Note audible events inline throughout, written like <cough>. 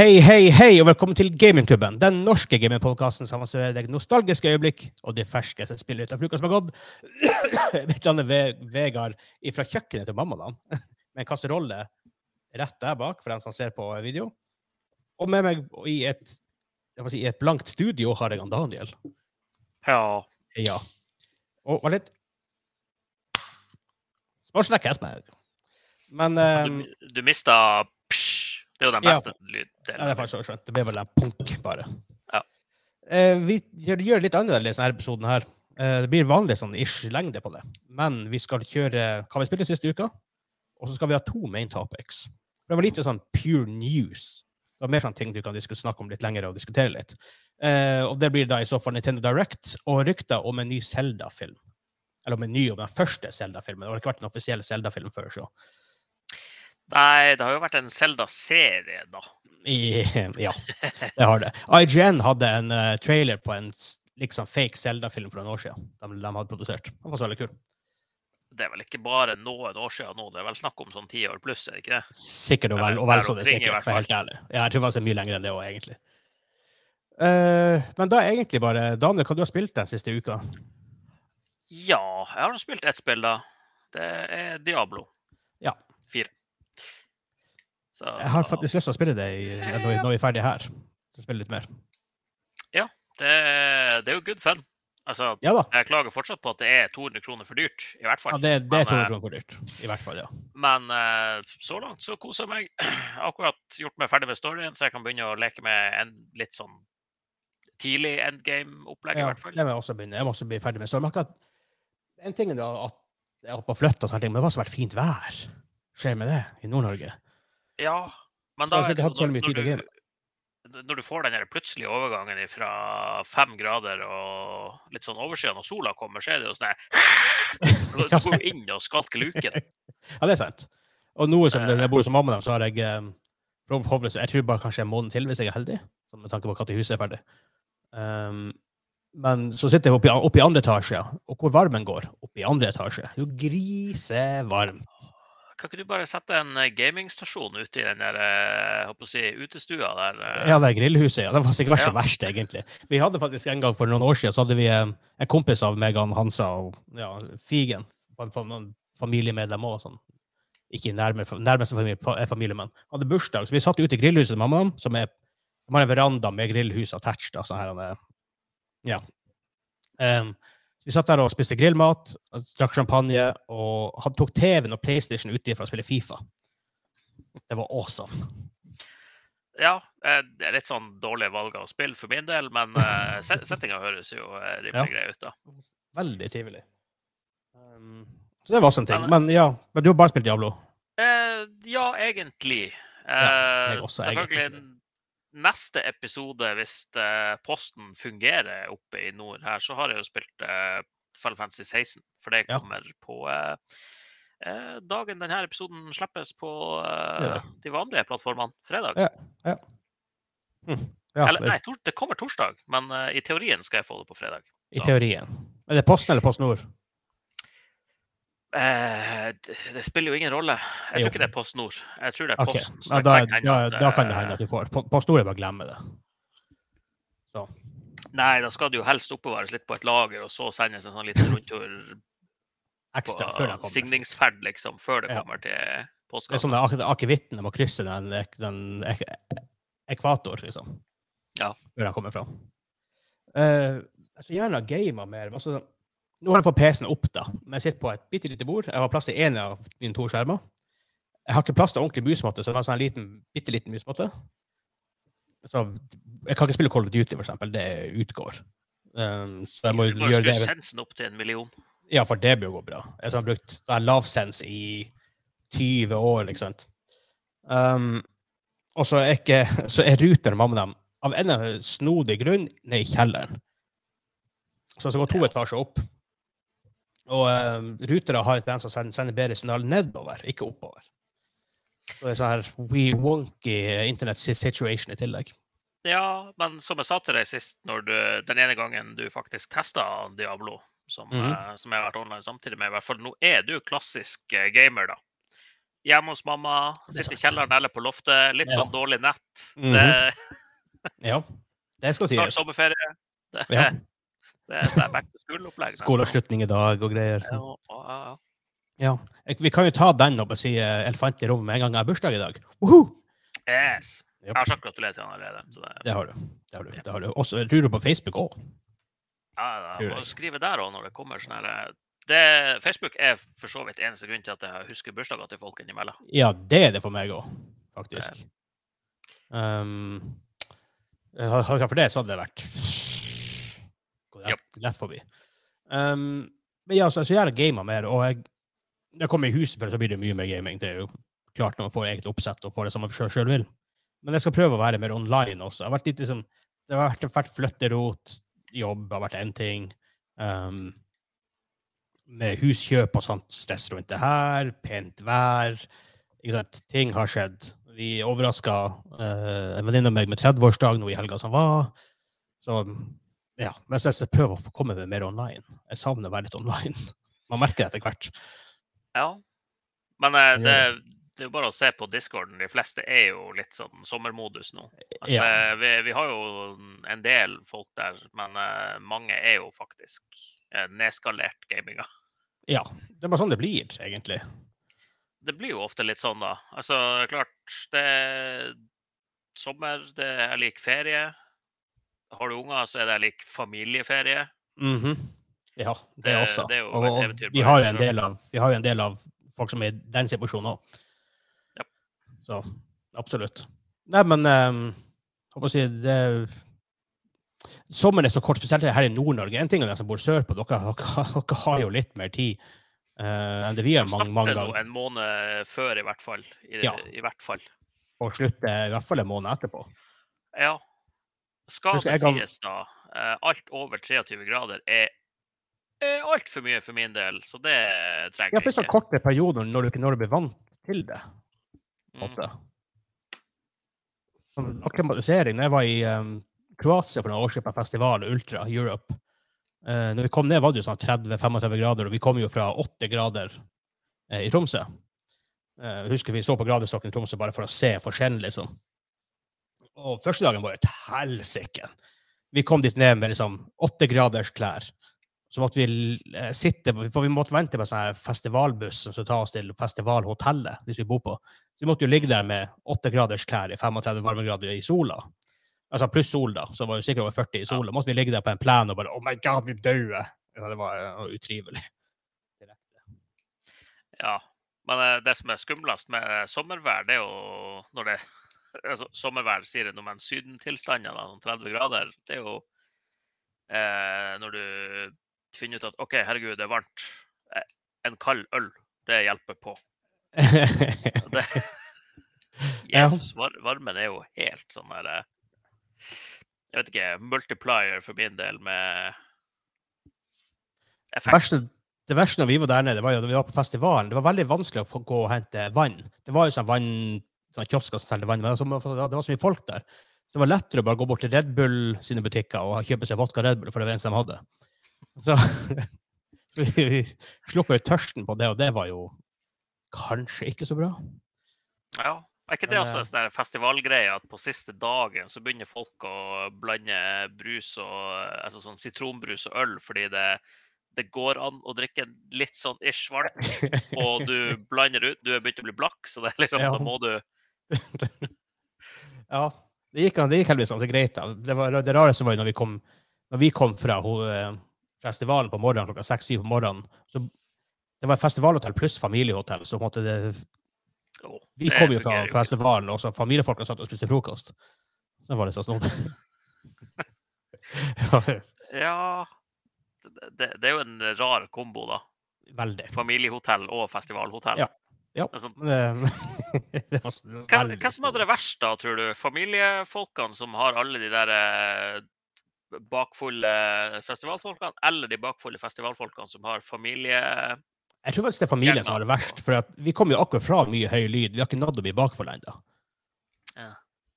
Hei, hei, hei, og velkommen til Gamingklubben. Den norske gamingpodkasten som serverer deg nostalgiske øyeblikk og de ferskeste spillene ut av uka som har gått. <coughs> Mitt navn er Vegard fra kjøkkenet til mamma, da. <coughs> Med en kasserolle rett der bak, for den som ser på video. Og med meg i et, si, i et blankt studio har jeg han Daniel. Ja. Ja. Og var litt Sportsnekk Hesberg. Men um... Du, du mista psj. Det er jo den Ja. lyddelen. Ja, det er faktisk skjønt. Det blir vel en punk, bare. Ja. Eh, vi gjør, gjør det litt annerledes denne episoden her. Eh, det blir vanlig sånn ish lengde på det. Men vi skal kjøre hva vi spilte siste uka, og så skal vi ha to main topics. Det var lite sånn pure news. Det var mer sånn ting du kan snakke om litt lenger og diskutere litt. Eh, og det blir da i så fall Nintendo Direct og rykter om en ny Zelda-film. Eller om en ny om den første Zelda-filmen. Det har ikke vært en offisiell Zelda-film før, så. Nei, det har jo vært en Zelda-serie, da. I, ja, det har det. IGN hadde en uh, trailer på en liksom fake Zelda-film for noen år siden. De, de hadde produsert. Den var så veldig kul. Det er vel ikke bare noen år siden nå, det er vel snakk om sånn ti år pluss, er det ikke det? Sikkert og vel, og vel så det sikkert, for helt ærlig. Ja, jeg tror det var så mye lenger enn det òg, egentlig. Uh, men da er egentlig bare Daniel, hva du har spilt den siste uka? Ja, jeg har spilt ett spill, da. Det er Diablo. Ja. Fire. Så Jeg har faktisk lyst til å spille det i, når, vi, er ferdige her. Så spille litt mer. det, det er jo good fun. Altså, Ja jeg klager fortsatt på at det er 200 kroner for dyrt, i hvert fall. Ja, det, det er 200 eh, kroner for dyrt. I hvert fall, ja. Men eh, så langt så koser jeg meg. <clears throat> Akkurat gjort meg ferdig med storyen, så jeg kan begynne å leke med en litt sånn tidlig endgame-opplegg, i hvert fall. må jeg også begynne. Jeg må også bli ferdig med storyen. Akkurat en ting er at jeg er oppe og flytte og sånne ting, men det har også vært fint vær. Skjer med det i Nord-Norge? Ja, men da ikke hatt så mye tid å når, game. du, når du får den plutselige overgangen fra fem grader og litt sånn overskyet når sola kommer, så er det jo sånn her <laughs> Du går inn og skalker luken. <laughs> Ja, det er sant. Og nå som Eh. jeg bor som mamma, så har jeg eh, Jeg tror bare kanskje en måned til, hvis jeg er heldig, sånn med tanke på når huset er ferdig. Um, men så sitter jeg oppe i, oppe i andre etasje, og hvor varmen går oppe i andre etasje. Jo, grisevarmt. Kan ikke du bare sette en eh, gamingstasjon ute i den der eh, håper å si, utestua der? eh? Ja, det grillhuset. Ja. Det var sikkert ikke Ja. verst, egentlig. Vi hadde faktisk en gang for noen år siden, så hadde vi eh, en kompis av meg, han Hansa og ja, Figen. Noen familiemedlemmer òg, sånn. Ikke nærme, nærmeste familie, familie, men. Hadde bursdag, så vi satt ute i grillhuset til mammaen, som er de har en veranda med grillhus attached. Da, sånn her, er- ja. Så vi satt der og spiste grillmat, drakk champagne og han tok TV-en og PlayStation uti for å spille Fifa. Det var awesome. Ja, eh, det er litt sånn dårlige valg av spill for min del, men uh, settinga høres jo eh, rimelig Ja. grei ut, da. Veldig trivelig. Um, så det var også en ting. Men- Men ja, men du har bare spilt Diablo. Eh, ja, egentlig. Ja, Eh, jeg også, selvfølgelig egentlig. Neste episode, hvis eh, posten fungerer oppe i nord her, så har jeg jo spilt uh, Final Fantasy 16. For det Ja. kommer på uh, eh, dagen denne episoden slippes på uh, ja. de vanlige plattformene. Fredag. Ja. Hm. Ja, Eller nei, det kommer torsdag, men uh, i teorien skal jeg få det på fredag. I teorien. Er det Posten eller Post Nord? Eh, det, spiller jo ingen rolle. Jeg Jo. tror ikke det er Post Nord. Jeg tror det er okay. Posten. ja, da, kan hende da, at, da kan det eh, hende at du får. Post Nord er bare å glemme det. Så. Nei, da skal det jo helst oppbevares litt på et lager, og så sendes en sånn liten <laughs> rundtur på før det kommer. signingsferd, liksom, før det Ja. kommer til Det er sånn ak- akevitten de må krysse den, den ek ekvator, liksom. Ja. Før den kommer fram. Uh, jeg skulle gjerne ha mer. Altså, nå har jeg fått PC-en opp, da. Men jeg sitter på et bitte lite bord. Jeg har plass til én av mine to skjermer. Jeg har ikke plass til ordentlig musmåte, så jeg har en sånn liten, bitte liten musmåte. Så jeg kan ikke spille Call of Duty, for eksempel. Det utgår. Um, så jeg må Du gjøre det. sensen opp til en million. Ja, for det bør gå bra. Jeg har brukt lavsens i 20 år, liksom. Um, og så er, ikke, <laughs> så er ruteren mamma dem av en eller annen snodig grunn ned i kjelleren. Så jeg skal gå to etasjer opp. Og um, rutere har en tendens til å sende, sende bedre signal nedover, ikke oppover. Så det er sånn her we wonky internet situation i tillegg. Ja, men som jeg sa til deg sist, når du, den ene gangen du faktisk testa Diablo, som, mm -hmm. uh, som jeg har vært online samtidig med, i hvert fall nå er du klassisk uh, gamer, da. hjemme hos mamma, Det er sitte i kjelleren eller på loftet. Litt Ja. sånn dårlig nett. Mhm. Det Ja, det skal Snart sies. sommerferie. Det, Ja. Det er back to school-opplegg. Skoleavslutning i dag og greier. Ja, ja, ja. Ja. Jeg- Vi kan jo ta den og si uh, elefant i rommet med en gang jeg har bursdag i dag. Woohoo! Yes. Yep. Jeg har sagt gratulerer til han allerede. Så det, Det har du. Det har du. Det har du. Også, jeg tror du på Facebook òg. ja, Tror må skrive der òg når det kommer sånn her det, Facebook er for så vidt eneste grunn til at jeg husker bursdager til folk innimellom. Ja, det er det for meg òg, faktisk. Um, for det, så hadde det vært rett, lett forbi. Um, men ja, så, så jeg gama mer, og jeg, når jeg kommer i huset, så blir det mye mer gaming. Det er jo klart når man får eget oppsett og får det som man sjøl vil. Men jeg skal prøve å være mer online også. Jeg har vært litt liksom, det har vært, vært flytterot, jobb har vært én ting. Um, med huskjøp og sånt stress rundt det her, pent vær. Ting har skjedd. Vi overraska en venninne av meg med 30-årsdag nå i helga som var. Så ja. Men så jeg prøver å få komme meg mer online. Jeg savner å være litt online. <laughs> Man merker det etter hvert. Ja. Men eh, det, det er jo bare å se på discorden. De fleste er jo litt sånn sommermodus nå. Altså, Ja. vi, vi har jo en del folk der, men eh, mange er jo faktisk eh, nedskalert gaminga. Ja. Det er bare sånn det blir, egentlig. Det blir jo ofte litt sånn, da. Altså, klart, det er sommer, det er lik ferie. Har du unger, så er det like familieferie. Mhm. Ja, det, Det- også. det jo og, og vi, har jo en del av, vi har jo en del av folk som er i den situasjonen òg. Ja. Så absolutt. Nei, men um, håper å si det Sommeren er så kort, spesielt her i Nord-Norge. En ting er de som bor sørpå, dere, dere, dere har jo litt mer tid uh, enn det vi har mange, mange ganger. en måned før, i hvert fall. I, Ja. i hvert fall. Og slutter i hvert fall en måned etterpå. Ja. Skal det sies, da. eh, Alt over 23 grader er, altfor mye for min del, så det trenger Ja, for jeg så ikke. korte perioder når du ikke når du blir vant til det. Mm. Sånn akklimatisering. Når jeg var i um, Kroatia for noen år siden på en festival, Ultra Europe uh, Når vi kom ned, var det jo sånn 30-35 grader, og vi kom jo fra 8 grader uh, i Tromsø. Uh, jeg husker vi så på gradestokken i Tromsø bare for å se forskjellen, liksom. Og første dagen var jo et helsike. Vi kom dit ned med liksom åtte graders klær. Så måtte vi eh, sitte, for vi måtte vente på en sånn festivalbuss som skulle ta oss til festivalhotellet hvis vi bor på. Så vi måtte jo ligge der med åtte graders klær i 35 varmegrader i sola. Altså pluss sol, da. Så var det sikkert over 40 i sola. Måtte vi ligge der på en plen og bare Oh my God, vi dauer! Ja, det var uh, utrivelig. Ja. Men eh, det som er skumlest med eh, sommervær, det er jo når det altså, Sommervær sier det noe, sydentilstander, da, sånn 30 grader, det er jo eh, når du finner ut at OK, herregud, det er varmt. Eh, En kald øl, det hjelper på. Det, <laughs> Jesus, var, varmen er jo helt sånn der eh, Jeg vet ikke, multiplier for min del med effekt. det verste når vi var der nede, det var jo da vi var på festivalen. Det var veldig vanskelig å gå og hente vann. Det var jo sånn vann, kiosker som selger vann, men altså, det var så mye folk der. Så det var lettere å bare gå bort til Red Bull sine butikker og kjøpe seg vodka Red Bull, for det var det eneste de hadde. Så <laughs> vi, slukka jo tørsten på det, og det var jo kanskje ikke så bra. Ja. Er ikke det også eh, en sånn festivalgreie at på siste dagen så begynner folk å blande brus og altså sånn sitronbrus og øl fordi det, det går an å drikke en litt sånn ish varmt, og du <laughs> blander ut. Du er begynt å bli blakk, så det er liksom, Ja. da må du Ja, det gikk, det gikk heldigvis ganske greit. da. Det, var, det rareste var jo når vi kom, når vi kom fra ho, eh, festivalen på morgenen klokka seks-syv på morgenen. Så det var festivalhotell pluss familiehotell. så på en måte det, Vi kom jo fra festivalen, og så familiefolka satt og spiste frokost. Så var det så snodig. <laughs> ja, det, det er jo en rar kombo, da. veldig. Familiehotell og festivalhotell. Ja. Ja. Altså, <laughs> det var Hvem, hvem som hadde det verst, da, tror du? Familiefolkene som har alle de der eh, bakfulle festivalfolkene, eller de bakfulle festivalfolkene som har familie... Jeg tror faktisk det er familien som har det verst, for vi kom jo akkurat fra mye høy lyd. Vi har ikke nådd å bli bakfulle ennå. Ja.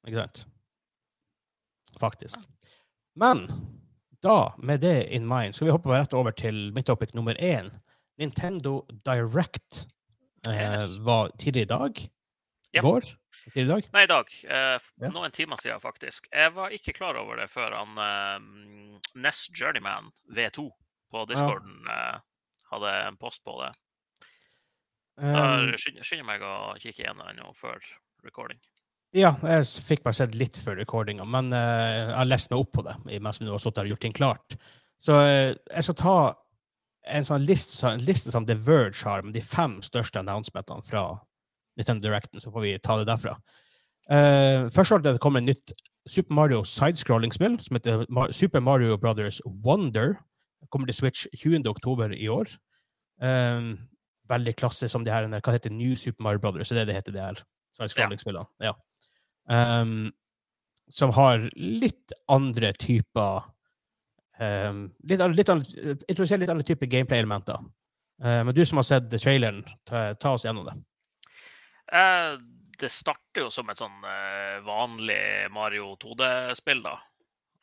Ikke sant? Faktisk. Men da, med det in mind, skal vi hoppe rett over til mitt topic nummer én. Nintendo Direct Yes. var tidlig i dag. Ja. går. Tidlig i dag. Nei, i dag. Eh, Ja. Noen timer siden, faktisk. Jeg var ikke klar over det før han eh, Nest Journeyman V2 på discorden eh, hadde en post på det. Um, skynder meg å kikke igjen den nå før recording. ja, jeg fikk bare sett litt før recordinga, men eh, jeg har lest meg opp på det mens vi nå har sittet og gjort ting klart. Så eh, jeg skal ta en sånn liste, en liste som The Verge har, med de fem største announcementene fra Nintendo Directen, så får vi ta det derfra. Uh, først var det det kommer et nytt Super Mario sidescrolling-spill som heter Super Mario Brothers Wonder. Det kommer til Switch 20. oktober i år. Um, veldig klasse som de her Hva heter? New Super Mario Brothers? Er det det heter, det her sidescrolling-spillene? Ja. Um, som har litt andre typer um, litt, litt, Introduserer litt andre typer gameplay-elementer. Uh, men du som har sett traileren, ta, ta oss gjennom det. Uh, det starter jo som et sånn uh, vanlig Mario 2D-spill, da.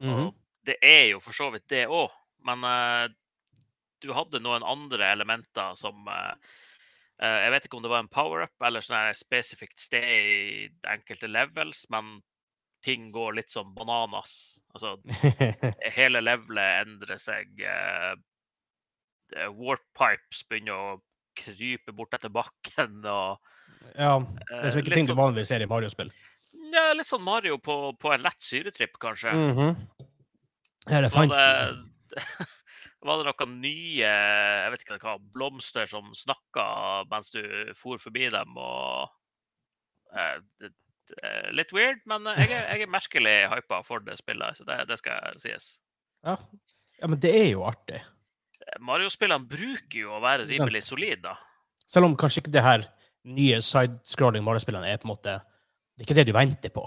Mm -hmm. det er jo for så vidt det òg, men eh, du hadde noen andre elementer som Jeg vet ikke om det var en power-up eller sånn spesifikt sted i enkelte levels, men ting går litt som bananas. Altså, <laughs> hele levelet endrer seg. eh, eh, warp pipes begynner å krype bort etter bakken. og ja, det eh, er så ikke litt ting du sånn- vanligvis ser i Mario-spill. Ja, litt sånn Mario på, på en lett syretripp, kanskje. Mhm. Her er Så var det, <laughs> var det noen nye jeg vet ikke hva, blomster som snakka mens du for forbi dem. og eh, er Litt weird, men jeg er, jeg er merkelig hypa for det spillet. så det, det skal sies. Ja. ja, men det er jo artig. Mario-spillene bruker jo å være rimelig solide. da. Selv om kanskje ikke det her nye side-scrolling Mario-spillene er på en måte Det er ikke det du venter på,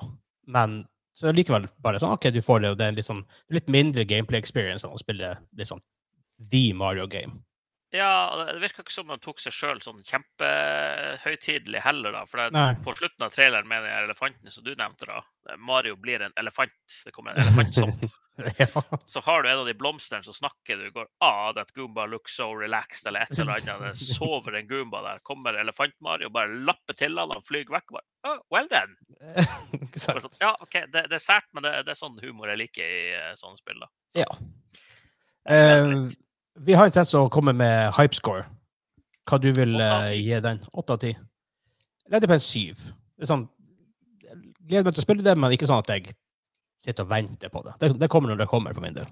men så er likevel bare sånn OK, du får det, og det er litt, sånn, litt mindre gameplay experience enn å spille litt sånn the Mario game. Ja, Det virka ikke som de tok seg sjøl sånn kjempehøytidelig heller, da. For det, Nei. på slutten av traileren med den elefanten som du nevnte, da. Mario blir en elefant. Det kommer en elefantsopp. <laughs> ja. så har du en av de blomstene som snakker. Du går ah, that Goomba looks so relaxed, eller et eller annet. Det sover en Goomba der. Kommer Elefant-Mario, bare lapper til han, han flyr vekk. Bare, oh, well then. <laughs> Sånn, ja, OK, det, det er sært, men det, det er sånn humor jeg liker i eh, sånne spill. da. Ja. Eh, vi har en tendens til å komme med hypescore. Hva du vil ti. gi den? Åtte av ti? Leder på en syv. Det sånn, gleder meg til å spille det, men ikke sånn at jeg sitter og venter på det. Det, det kommer når det kommer, for min del.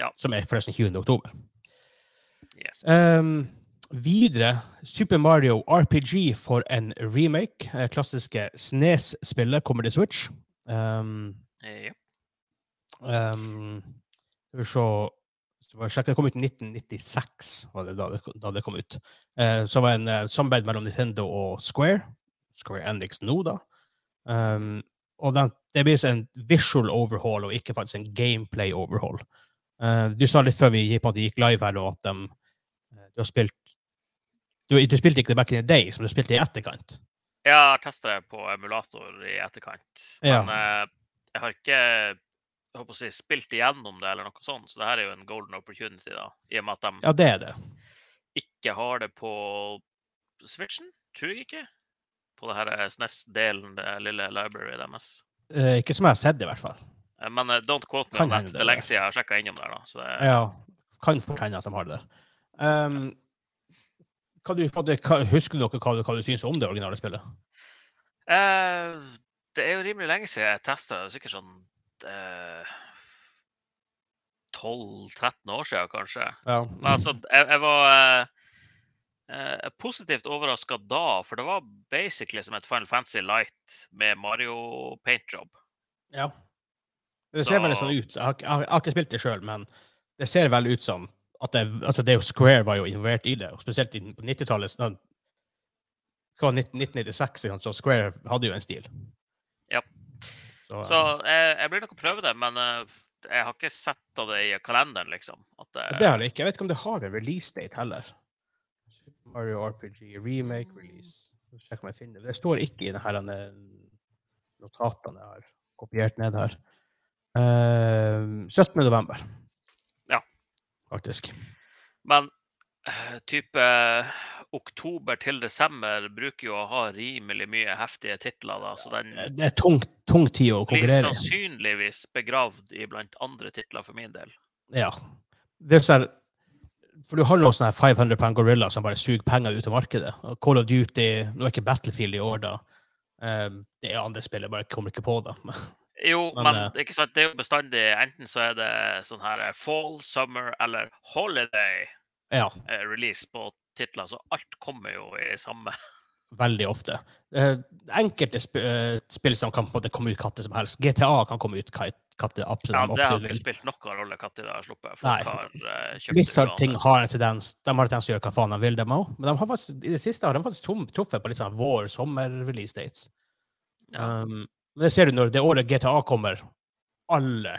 Ja. Som er forresten 20. oktober. Yes. Um, videre, Super Mario RPG for en remake. Eh, klassiske Snes-spillet kommer til Switch. Um, Ja. um, skal vi se Det kom ut i 1996, var det da det, da det kom ut. Eh, så var en eh, samarbeid mellom Nintendo og Square. Square Enix nå, da. Um, og den, det blir en visual overhaul og ikke faktisk en gameplay overhaul. Uh, du sa litt før vi på at gikk live her da, at um, du har spilt du, du spilte ikke det back in the day, som du spilte i etterkant. Ja, Jeg har testa det på emulator i etterkant. Ja. Men eh, jeg har ikke jeg håper å si, spilt igjennom det, eller noe sånt. Så det her er jo en golden opportunity, da. I og med at de Ja, det det. ikke har det på Switchen. Tror jeg ikke. På det her eh, SNES-delen, det lille libraryet deres. Eh, ikke som jeg har sett, i hvert fall. Eh, Men uh, don't quote me on that. Det er lenge siden jeg har sjekka innom der. da. Så det, Ja, kan fort hende at de har det der. Um, du, husker noe hva, hva du syns om det originale spillet? Eh, det er jo rimelig lenge siden jeg testa. Sikkert sånn eh, 12-13 år siden, kanskje. Ja. Men altså, jeg, jeg var eh, eh, positivt overraska da, for det var basically som et Final Fantasy Light med Mario paint job. ja. Det ser Så- veldig sånn ut. Jeg har, jeg har, ikke spilt det sjøl, men det ser veldig ut som at det, altså det Square var jo involvert i det, og spesielt på 90-tallet. sånn- Hva, 1996, så Square hadde jo en stil. Ja. Så, Så jeg, jeg blir nok å prøve det, men eh, jeg har ikke sett av det i kalenderen, liksom. At det, har jeg ikke. Jeg vet ikke om det har en release date heller. Mario RPG remake release. Sjekk om jeg finner det. Det står ikke i denne notatene jeg har kopiert ned her. Uh, 17. november. Ja. Faktisk. Men eh, type oktober til desember bruker jo å ha rimelig mye heftige titler, da. Så den Det er tung, tung tid å blir konkurrere i. sannsynligvis begravd i blant andre titler for min del. Ja. Det er sånn for du har noen sånne her 500 pound gorilla som bare suger penger ut av markedet. Og Call of Duty Nå er ikke Battlefield i år, da. Um, det er andre spill, jeg bare kommer ikke på det. Jo, Men, men, eh, ikke sant, det er jo bestandig Enten så er det sånn her eh, fall, summer eller holiday ja, eh, release på titler, så alt kommer jo i samme. veldig ofte. Eh, enkelte sp eh, spill som kan på en måte komme ut katter som helst. GTA kan komme ut katter absolutt. Ja, Det har ikke spilt noen rolle når det har sluppet. Nei. Har eh, kjøpt det Blizzard-ting har en tendens De har en tendens til å gjøre hva faen de vil, dem òg. Men de har faktisk, i det siste har de faktisk truffet på litt sånn vår-sommer-release dates. Ja. Um, men det ser du når det året GTA kommer, alle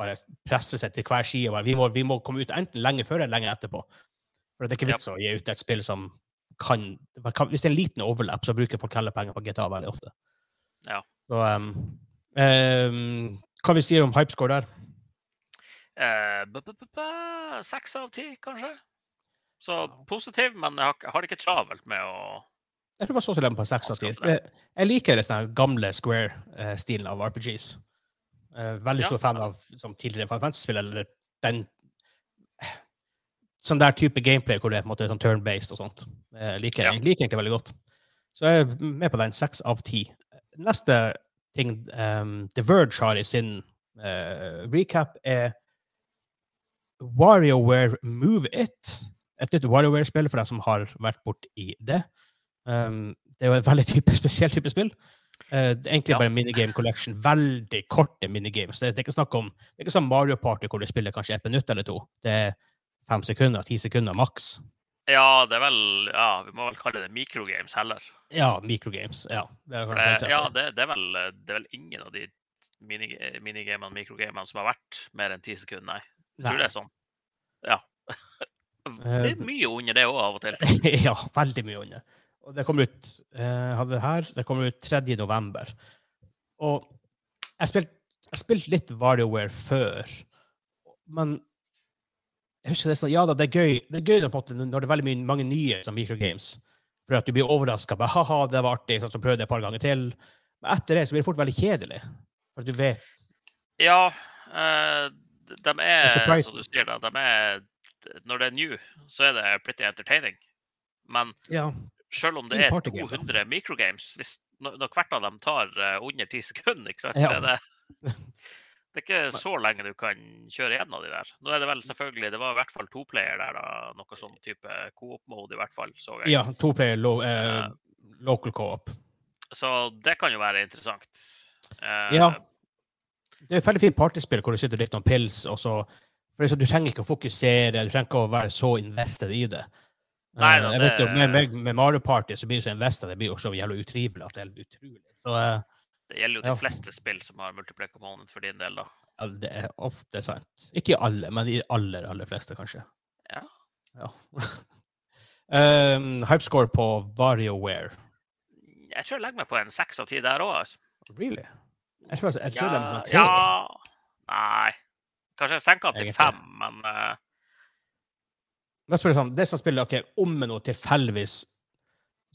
bare presser seg til hver side. Vi må, vi må komme ut enten lenge før eller lenge etterpå. For det er ikke Ja. vits å gi ut et spill som kan, kan Hvis det er en liten overlap, så bruker folk heller penger på GTA veldig ofte. Ja. Så um, um, Hva vi sier om hypescore der? Eh, Seks av ti, kanskje. Så positiv, men jeg har, har det ikke travelt med å Jeg tror det var så dem på seks av ti. Jeg, jeg liker den gamle Square-stilen av RPGs. Veldig veldig Ja. stor fan av som tidligere Final Fantasy-spill, eller den Sånn der type gameplay hvor det er på en måte sånn turn-based og sånt. Jeg liker, Ja. jeg liker egentlig veldig godt. Så jeg er med på den. Seks av ti. Neste ting um, The Verge har i sin uh, recap, er WarioWare Move It. Et nytt WarioWare-spill for deg som har vært borti det. Um, det er jo en veldig type, <laughs> spesiell type spill. Uh, det er egentlig Ja. bare minigame collection. Veldig korte minigames. Det, det er ikke snakk om det er ikke sånn Mario Party hvor du spiller kanskje ett minutt eller to. Det er fem sekunder, ti sekunder maks. Ja, det er vel Ja, vi må vel kalle det microgames heller. Ja, microgames. Ja, det er det, ja, det, det, er vel, det er vel ingen av de mini- minigamene, mikrogamene, som har vært mer enn ti sekunder, nei. Jeg tror Nei. det er sånn. Ja. Det er mye under det òg, av og til. <laughs> ja, veldig mye under. Og det kommer ut jeg hadde det her, det kommer ut 3. november. Og jeg spilte spilt litt WarioWare før, men jeg husker det sånn, ja da, det er gøy det er gøy på en måte, når det er veldig mye, mange nye som microgames. For at du blir overraska. Ha-ha, det var artig. Sånn, så prøvde jeg et par ganger til. Men etter det så blir det fort veldig kjedelig. For at du vet Ja, Uh, de er, som du sier, da, de er Når det er new, så er det pretty entertaining. Men Ja. selv om det er 200 microgames, hvis, når, når hvert av dem tar eh, under ti sekunder, ikke sant? Ja. så er det, <laughs> det er ikke så lenge du kan kjøre av de der. Nå er det vel selvfølgelig Det var i hvert fall to player der, da. Noe sånn type coop-mode, i hvert fall. så jeg. ja to player lo, eh, local co-op. Så det kan jo være interessant. Eh, Ja. Det er et veldig fint partyspill hvor du sitter og drikker noen pils, og så for det så, Du trenger ikke å fokusere, du trenger ikke å være så invested i det. Nei Eh, da, jeg vet jo, med, med, med Mario Party så blir du så invested, det blir jo så jævla utrivelig at det er utrolig. Så eh, Det gjelder jo de fleste spill som har multiplayer component for din del, da. ja, det er ofte sant. Ikke i alle, men i de aller, aller fleste, kanskje. Ja. ja. <laughs> um, Hypescore på VarioWare. Jeg tror jeg legger meg på en seks av ti der òg, altså. Really? Jeg tror, jeg tror Ja, det er tre. ja Nei. Kanskje jeg senker den til fem, men uh... Det, sånn, det som spiller ok, om med noe tilfeldigvis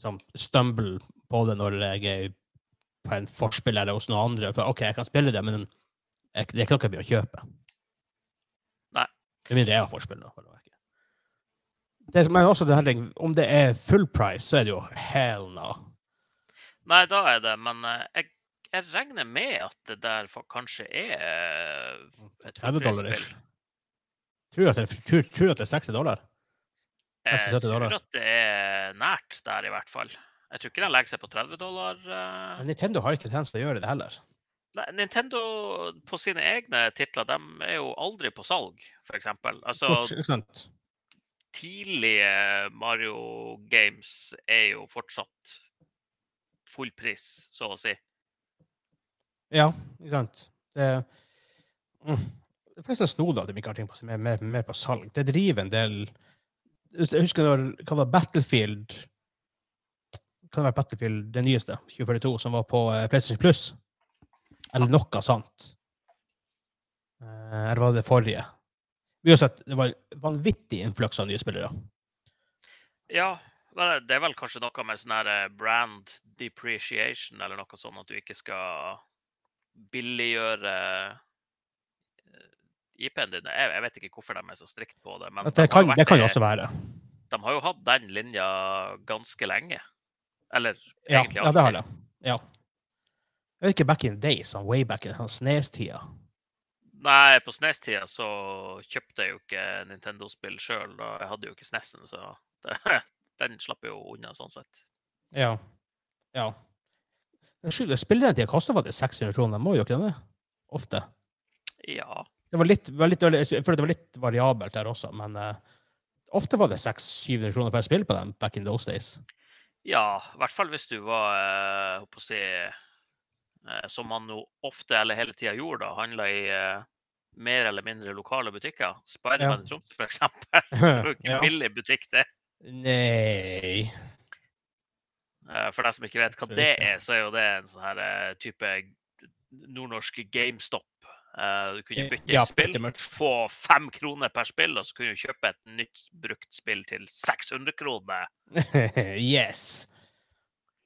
sånn, stumble på det når jeg er på en forspill eller hos noen andre. OK, jeg kan spille det, men jeg, det er ikke noe jeg blir å kjøpe. Nei. Med mindre jeg har forspill. Da, det som er også det her, om det er full price, så er det jo hell no. Nei, da er det Men eh, jeg, jeg regner med at det der kanskje er eh, et 30 dollar ish. fullprisspill. Tror du at det, tror, tror at det er 60 dollar? Jeg 60-70 tror at det er nært der, i hvert fall. Jeg tror ikke den legger seg på 30 dollar. eh. Men Nintendo har ikke tendens til å gjøre det heller. Nei, Nintendo på sine egne titler de er jo aldri på salg, f.eks. Altså, ikke sant? tidlige Mario Games er jo fortsatt full pris, så å si. Ja, ikke sant. Det, mm. De fleste snodig at de ikke har ting på, mer, mer, mer på salg. Det driver en del Jeg husker når hva var Battlefield Hva være Battlefield, det nyeste, 2042, som var på eh, PlayStation Plus? Eller noe sånt. Eh, Eller var det det forrige? Uansett, det var en vanvittig influks av nye spillere. Ja, det- det er vel kanskje noe med sånn her eh, brand depreciation eller noe sånt, at du ikke skal billiggjøre IP-en din. Jeg, vet ikke hvorfor de er så strikt på det. Men det, de kan, det kan jo det- også være. De har jo hatt den linja ganske lenge. Eller Ja, egentlig ja det har det. Ja. Jeg er ikke back in days, sånn way back in Snes-tida. Nei, på SNES-tida så kjøpte jeg jo ikke Nintendo-spill sjøl. Jeg hadde jo ikke SNES-en, så det, <laughs> den slapp jo unna sånn sett. Ja. ja. Spilletida kosta faktisk 600 kroner, må jo ikke det? Ofte. Ja. Det var litt, var litt, jeg føler det var litt variabelt der også, men uh, ofte var det 600-700 kroner for et spill på dem back in those days. Ja, i hvert fall hvis du var eh, å si, eh, Som man jo ofte eller hele tida gjorde, da, handla i eh, mer eller mindre lokale butikker. Spiderman i Tromsø, f.eks. <laughs> Det er jo ikke Ja. en billig butikk, det. Nei Eh, For deg som ikke vet hva det er, så er jo det en sånn her type nordnorsk GameStop. Eh, Du kunne bytte Ja, spill, få fem kroner per spill, og så kunne du kjøpe et nytt brukt spill til 600 kroner. <laughs> yes.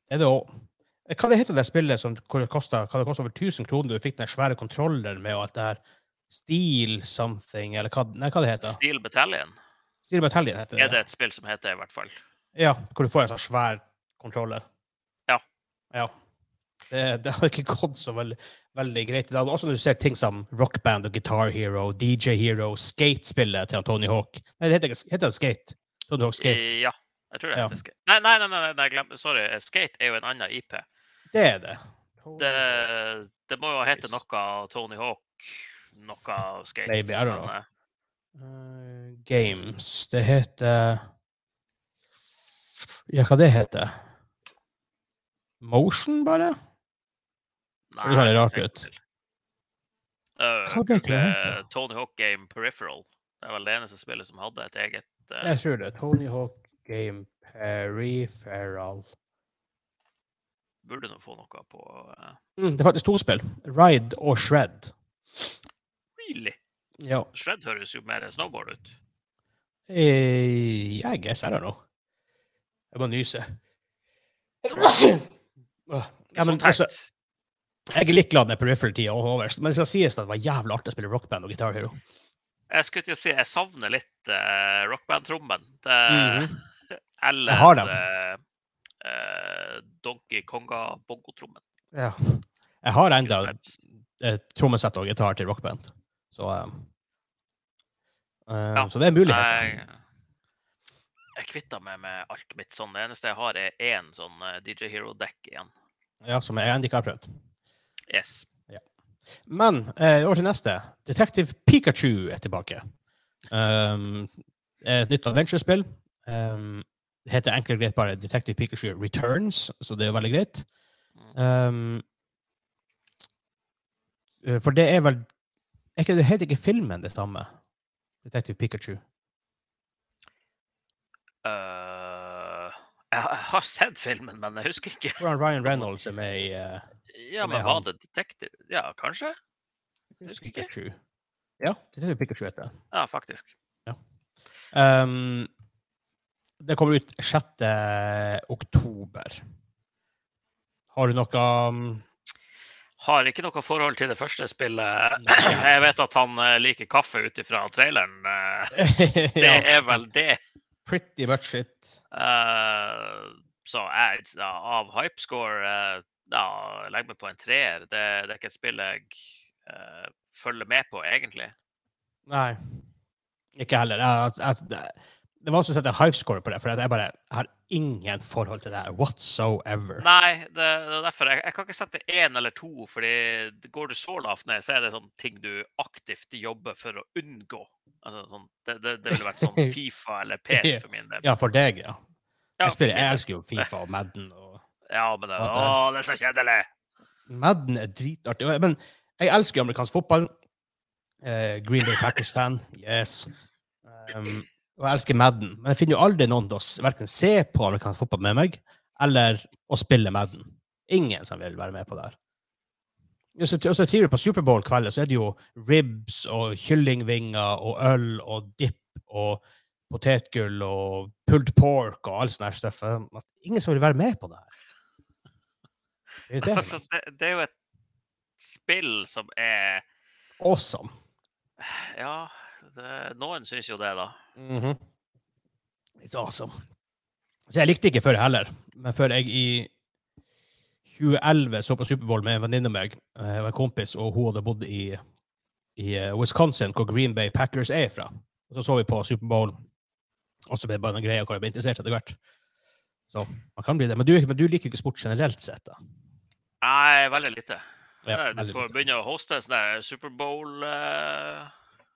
Det er det òg. Hva det heter det spillet som kosta over 1000 kroner? Du fikk den svære kontrolleren med og alt det her. Steel something, eller hva, nei, hva det heter Steel Battalion Steel Battalion heter er det et spill som heter, i hvert fall. Ja, hvor du får en sånn svær kontroller. Ja. Ja. Det, det har ikke gått så veldig, veldig greit. i dag. Også når du ser ting som Rock Band og Guitar Hero, DJ Hero, Skate-spillet til Tony Hawk. Nei, det heter, heter det Skate? Tony Hawk Skate. Eh, Ja, jeg tror det Ja. heter Skate. Nei, nei, nei, nei, nei glem, sorry. Skate er jo en annen IP. Det er det. Det, det må jo hete noe Tony Hawk, noe Skate. Maybe, I don't know. eh, Eh, games. Det heter Ja, hva det heter? Motion, bare? Nei, Det ser litt rart ut. Uh, Hva det Tony Hawk Game Peripheral. Det er vel det eneste spillet som hadde et eget uh... Jeg tror det. Tony Hawk Game Peripheral. Burde nå få noe på uh... Mm, det er faktisk to spill. Ride og Shred. Really? Ja. Shred høres jo mer snowboard ut. Eh, I guess, I don't know. Jeg må nyse. Åh, Ja, men, Sånn altså. Jeg er litt glad med peripheral-tida over, men det skal sies at det var jævlig artig å spille rockband og Guitar Hero. Jeg skulle til å si jeg savner litt uh, rockband-trommen. Mm -hmm. Eller Jeg har dem. eh, Donkey Konga-bongotrommen. Ja. Jeg har enda trommesett og gitar til rockband, så um, uh, Ja. Så det er muligheter. Jeg, jeg kvitta meg med alt mitt sånn. Det eneste jeg har, er én sånn DJ Hero-dekk igjen. Ja, som jeg ennå ikke har prøvd. Yes. Men eh, over til neste. Detective Pikachu er tilbake. Um, et nytt adventure-spill. Um, det heter enkelt og greit bare Detective Pikachu Returns, så det er veldig greit. Um, eh, for det er vel er ikke, Det heter ikke filmen det samme? Detective Pikachu. Uh, jeg, har- sett filmen, men jeg husker ikke. Hvordan Ryan Reynolds er med i uh, Ja, men Var det Detective? Ja, kanskje? Jeg husker ikke. Pikachu. Ja, det Pikachu heter. Ja, faktisk. Um, det kommer ut 6. oktober. Har du noe um, Har ikke noe forhold til det første spillet. <clears throat> Jeg vet at han eh, liker kaffe ut ifra traileren. eh, <laughs> Det ja, er vel det. Pretty much it. Uh, så jeg, ja, av hypescore ja, legger meg på en treer. Det, det er ikke et spill jeg uh, følger med på, egentlig. Nei. Ikke heller. Jeg, jeg, det- det var vanskelig å sette hypescore på det, for jeg bare har ingen forhold til det her whatsoever. Nei, det, det er derfor. Jeg, jeg kan ikke sette én eller to, fordi går du så lavt ned, så er det sånne ting du aktivt jobber for å unngå. Altså, sånn, det, det, det ville vært sånn <laughs> Fifa eller PS for min del. Ja, for deg, ja. Ja, Jeg, spiller, jeg elsker jo Fifa og Madden. Og Ja, men det, å, det er så kjedelig! Madden er dritartig. Men jeg elsker amerikansk fotball. Uh, Green Bay Packers-fan. Yes. Um, og jeg elsker Madden. Men jeg finner jo aldri noen til å verken se på amerikansk fotball med meg, eller å spille Madden. Ingen som vil være med på det her. Og så tidligere på Superbowl-kveldet så er det jo ribs og kyllingvinger og øl og dip og potetgull og pulled pork og all sånn her stuff. eh, ingen som vil være med på det her. Altså, det, det er jo et spill som er Awesome. Ja, det, noen syns jo det, da. Mhm. It's awesome. Så jeg likte ikke før heller, men før jeg i 2011 så på Superbowl med en venninne av meg, eh, jeg var en kompis, og hun hadde bodd i, i eh, Wisconsin, hvor Green Bay Packers er fra. Og så så vi på Superbowl, og så ble det bare noen greier hvor jeg ble interessert etter hvert. Så man kan bli det. Men du, men du liker jo ikke sport generelt sett, da? Nei, veldig lite. Ja, du får begynne å hoste sånn Superbowl uh,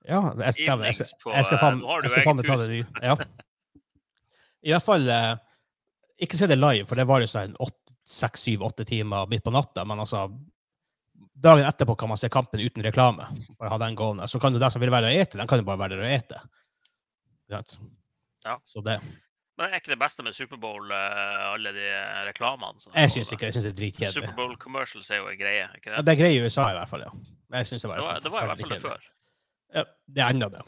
Ja, jeg, jeg, jeg, jeg, jeg skal eh, faen jeg skal faen meg ta det. i- Ja. I hvert fall uh, Ikke se det live, for det var jo sånn seks, syv, åtte timer midt på natta. Men altså Dagen etterpå kan man se kampen uten reklame. Bare ha den gående. Så kan jo de som vil være der og ete, de kan jo bare være der og ete. Ja. Så det Men er ikke det beste med Superbowl uh, alle de reklamene? som Jeg syns ikke Jeg synes det er dritkjedelig. Superbowl commercials er jo en greie, ikke Ja, det? det er greie i USA, i hvert fall. ja. Jeg synes det var, Det var, det var i hvert fall det før. Ja, det er enda det.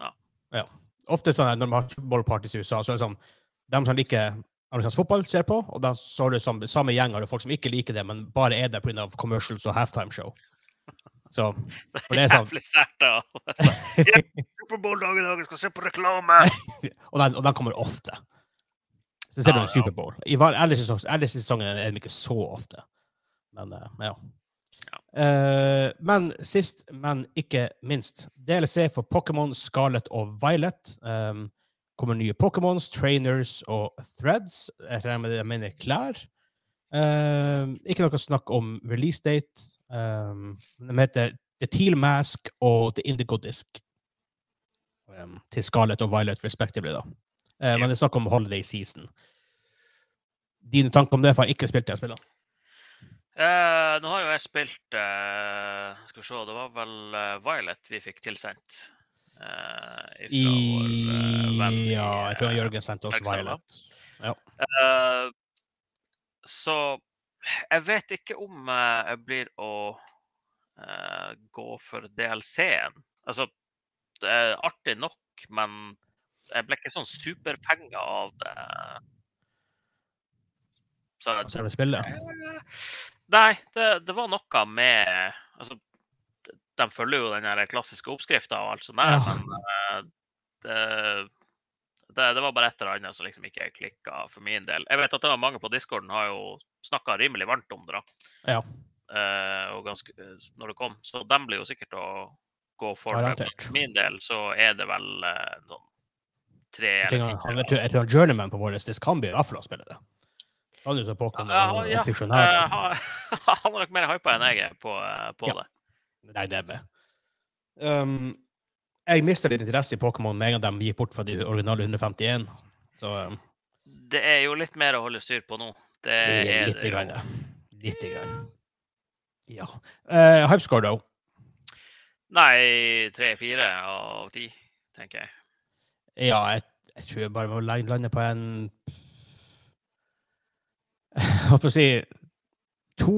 Ja. ja. Ofte sånn at når man har Superbowl-parties i USA, så er det sånn De som liker amerikansk fotball, ser på, og da så er det sånn, samme gjeng av folk som ikke liker det, men bare er der pga. commercials og halftime-show. Så <laughs> For det er sånn- Jævlig sært, da. <laughs> Superbowl-dag i dag, jeg skal se på reklame! <laughs> og, den, og den kommer ofte. Spesielt ah, ja. Superbowl. I ellers i sesong- sesongen er den ikke så ofte. Men eh, ja. Ja. Eh, men sist, men ikke minst, DLC for Pokémon Scarlet og Violet. Um, kommer nye Pokémons, trainers og threads. Jeg regner med det jeg mener klær. Um, ikke noe snakk om release date. Um, de heter The Teal Mask og The Indigo Disc. Um, til Scarlet og Violet respectively, da. Eh, men det er snakk om holiday season. Dine tanker om det, for jeg har ikke spilt det jeg spiller? Uh, nå har jo jeg spilt eh, Skal vi se, det var vel eh, Violet vi fikk tilsendt. Uh, I, vår, venn Ja, jeg tror Jørgen sendte oss Excel. Violet. Eh, så jeg vet ikke om jeg blir å uh, gå for DLC-en. Altså, det er artig nok, men jeg ble ikke sånn superpenger av det. Så Selve spillet. Eh, Nei, det, det var noe med Altså, de- de følger jo den klassiske oppskrifta og alt sånt der, Ja. men eh, det, det, det var bare et eller annet som liksom ikke klikka for min del. Jeg vet at det var mange på discorden har jo snakka rimelig varmt om det da, Ja, Uh, og ganske, når det kom, så de blir jo sikkert å gå for det. For min del så er det vel uh, sånn tre eller fire. han, jeg tror, Journeyman på vår liste kan bli fall å spille det. Han er Pokémon Ja, ja. Eh, <laughs> han har er nok mer hypa enn jeg er på, eh, på Ja. det. Nei, det er med. Um, jeg mista litt interesse i Pokémon med en gang de gikk bort fra de originale 151. Så um, Det er jo litt mer å holde styr på nå. Det det er er lite det grann. Lite grann. Ja. Uh, Hypescore, da? Nei, tre-fire av ti, tenker jeg. Ja, jeg, jeg tror jeg bare må lande på en <laughs> Jeg holdt på å si to.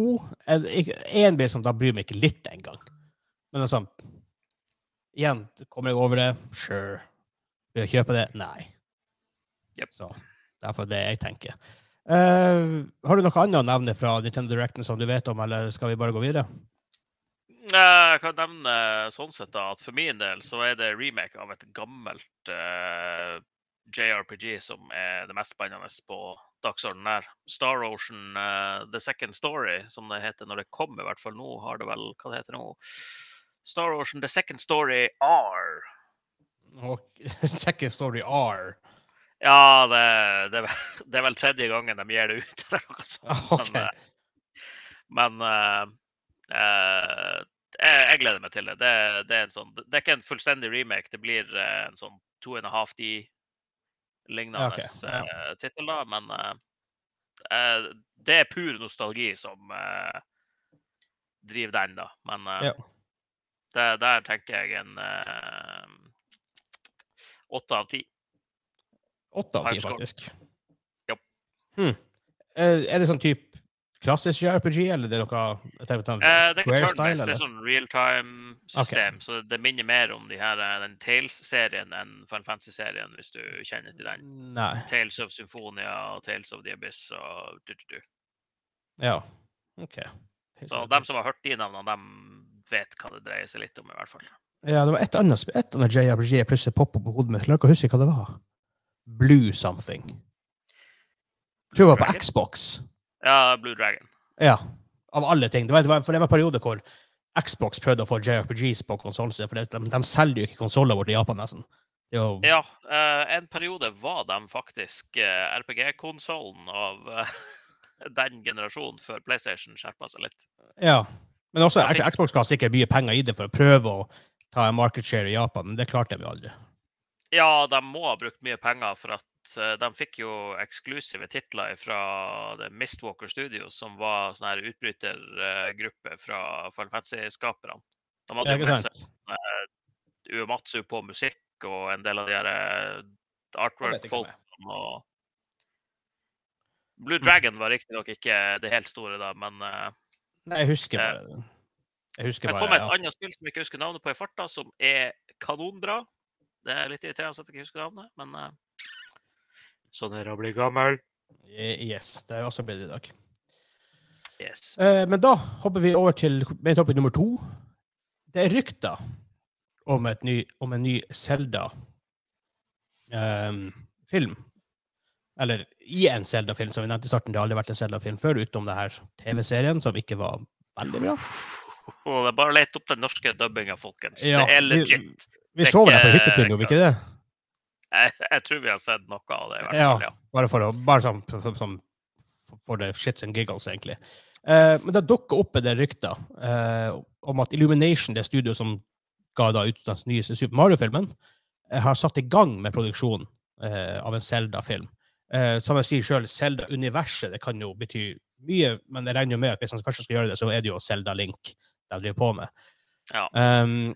Én blir sånn, da bryr meg ikke litt engang. Men altså Igjen, kommer jeg over det? Sure. Vil jeg kjøpe det? Nei. Yep. Så derfor det jeg tenker. Uh, har du noe annet å nevne fra Nintendo Directen som du vet om, eller skal vi bare gå videre? Eh, Jeg kan nevne sånn sett da, at for min del så er det remake av et gammelt uh, JRPG som er det mest spennende på dagsordenen her. Star Ocean uh, The Second Story, som det heter når det kom, i hvert fall nå har det vel Hva det heter nå? Star Ocean The Second Story R. <laughs> Second Story R. Ja, det, det, <laughs> det er vel tredje gangen de gir det ut, <laughs> eller noe sånt. OK. Men, eh, men uh, uh, jeg, jeg gleder meg til det. Det, det, er en sånn, det er ikke en fullstendig remake. Det blir eh, en sånn two and a half D-lignende okay. uh, eh, tittel, da. Men uh, eh, det er pur nostalgi som uh, driver den, da. Men eh, Ja. Det, der tenker jeg en eh, åtte av ti. Åtte av ti, faktisk. Ja. Hmm. Eh, er det sånn type klassisk RPG, eller det er noe jeg tenker, sånn Eh, det er turn-based, det er sånn realtime-system. Så det minner mer om de her, eh, den Tales-serien enn Final Fantasy-serien, hvis du kjenner til den. Nei. Tales of Symphonia og Tales of the Abyss og du, du, du. Ja. OK. Så dem som har hørt de navnene, dem vet hva det dreier seg litt om, i hvert fall. Ja, det var et annet, et annet JRPG jeg plutselig poppa på hodet mitt. Jeg klarer ikke å huske hva det var. Blue something. Jeg tror det var på Dragon? Xbox. Ja, Blue Dragon. Ja. Av alle ting. Det var, det var, for det var en periode hvor Xbox prøvde å få JRPGs på konsollen sin, for det, de, de selger jo ikke konsoller våre i Japan, nesten. Jo, Ja, eh, en periode var de faktisk eh, RPG-konsollen av eh, <laughs> den generasjonen før PlayStation skjerpa seg litt. ja. Men også Ja, skal Xbox ga sikkert mye penger i det for å prøve å ta en market share i Japan, men det klarte de aldri. Ja, de må ha brukt mye penger, for at eh, de fikk jo eksklusive titler fra det Mistwalker Studios, som var sånn her utbrytergruppe fra Final Fantasy-skaperne. De hadde jo med seg? Uematsu på musikk og en del av de her eh, artwork-folkene. og Blue. Dragon var riktignok ikke det helt store da, men eh, jeg husker bare det. Jeg husker det kom med et ja. annet spill som jeg ikke husker navnet på i farta, som er kanonbra. Det er litt irriterende at jeg ikke husker navnet, men uh, sånn er det å bli gammel. Yes, det er også blitt i dag. Yes. Uh, men da hopper vi over til main topic nummer to. Det er rykter om, ny, om en ny Zelda-film. Eller i en Zelda-film, som vi nevnte i starten. Det har aldri vært en Zelda-film før, utenom det her TV-serien, som ikke var veldig bra. Oh, det er bare å lete opp den norske dubbinga, folkens. Ja, det er legit. Vi vi så vel det på hyttetur, gjorde vi ikke det? <laughs> Jeg, jeg tror vi har sett noe av det. i hvert Ja, fall, ja. bare for å bare sånn, som, som for the shits and giggles, egentlig. Eh, men det dukka opp det rykter eh, om at Illumination, det studioet som ga da ut den nye Super Mario-filmen, eh, har satt i gang med produksjonen eh, av en Zelda-film. Eh, som jeg sier sjøl, Zelda-universet det kan jo bety mye, men jeg regner jo med at hvis han først skal gjøre det, så er det jo Zelda-Link de driver på med. Ja. Um,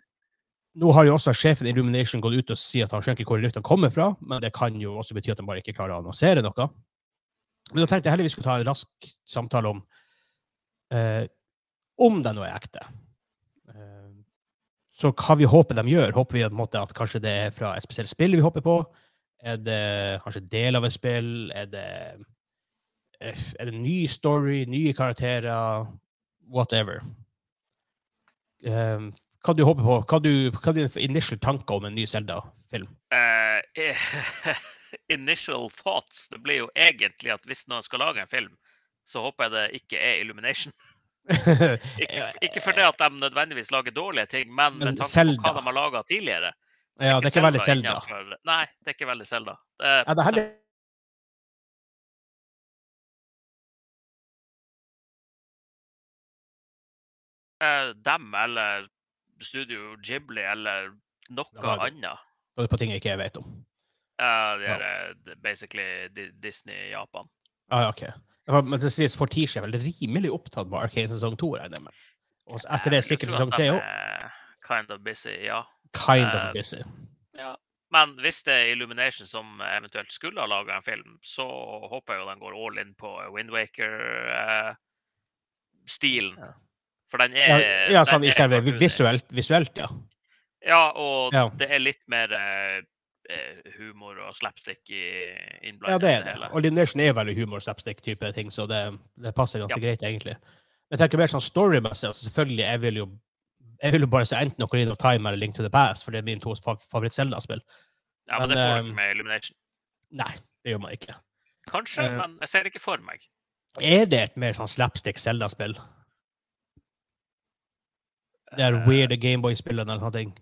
nå har jo også sjefen i Illumination gått ut og sier at han skjønner ikke hvor ryktene kommer fra, men det kan jo også bety at han bare ikke klarer å annonsere noe. Men da tenkte jeg heller vi skulle ta en rask samtale om eh, om det nå er ekte. Eh, så hva vi håper de gjør. Håper vi på en måte at kanskje det er fra et spesielt spill vi håper på? Er det kanskje del av et spill? Er det, eh, er det ny story, nye karakterer? Whatever. Um, hva du håper på? Hva, du, hva er dine initial tanker om en ny Zelda-film? Uh, <laughs> initial thoughts det blir jo egentlig at hvis noen skal lage en film, så håper jeg det ikke er Illumination. <laughs> Ikke, ikke fordi at de nødvendigvis lager dårlige ting, men Men med tanke på hva de har laga tidligere. Ja, det er ikke veldig Selda. innenfor- Nei, det er ikke veldig Selda. Det er, Ja, det er eh, dem eller Studio Ghibli eller noe Ja, annet. Det er på ting jeg ikke vet om. Ja, det er eh, basically Disney Japan. Ah, ja, ok. Ja, Men det sies Fortiche er vel rimelig opptatt med Arcane sesong to, regner jeg med. Og etter det er sikkert sesong tre òg. Kind of busy, ja. Kind eh, of busy. ja. Men hvis det er Illumination som eventuelt skulle ha laga en film, så håper jeg jo den går all in på Windwaker-stilen. Ja. For den er Ja, ja sånn i selve visuelt, visuelt, ja. Ja, og Ja. det er litt mer eh, eh, humor og slapstick i innblandet. Ja, det er det. hele. Og Lineation er veldig humor og slapstick-type ting, så det, det passer ganske greit, egentlig. Men jeg tenker mer sånn storymessig. Altså, selvfølgelig, jeg vil jo jeg vil jo bare se enten Ocarina of Time eller Link to the Past, for det er mine to favoritt-Zelda-spill. Ja, men, men, det får du eh, ikke med Illumination. Nei, det gjør man ikke. Kanskje, uh, men jeg ser det ikke for meg. Er det et mer sånn slapstick-Zelda-spill? Det er weird Gameboy-spillene eller noe. ting.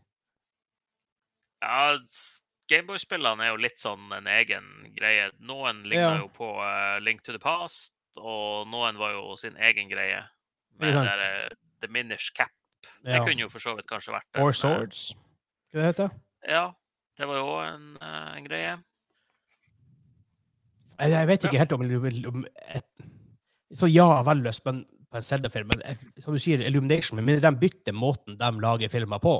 Ja, Gameboy-spillene er jo litt sånn en egen greie. Noen ligner Ja. jo på eh, Link to the Past, og noen var jo sin egen greie. Med det der, eh, The Minish Cap. Det kunne jo for så vidt kanskje vært det. en, eh, Swords, hva det heter Ja, det var jo òg en, eh, en greie. Jeg, jeg vet ikke helt om, om et, Så ja, vel løst lyst på en, på en Zelda-film, men som du sier, Illumination, mindre de bytter måten de lager filmer på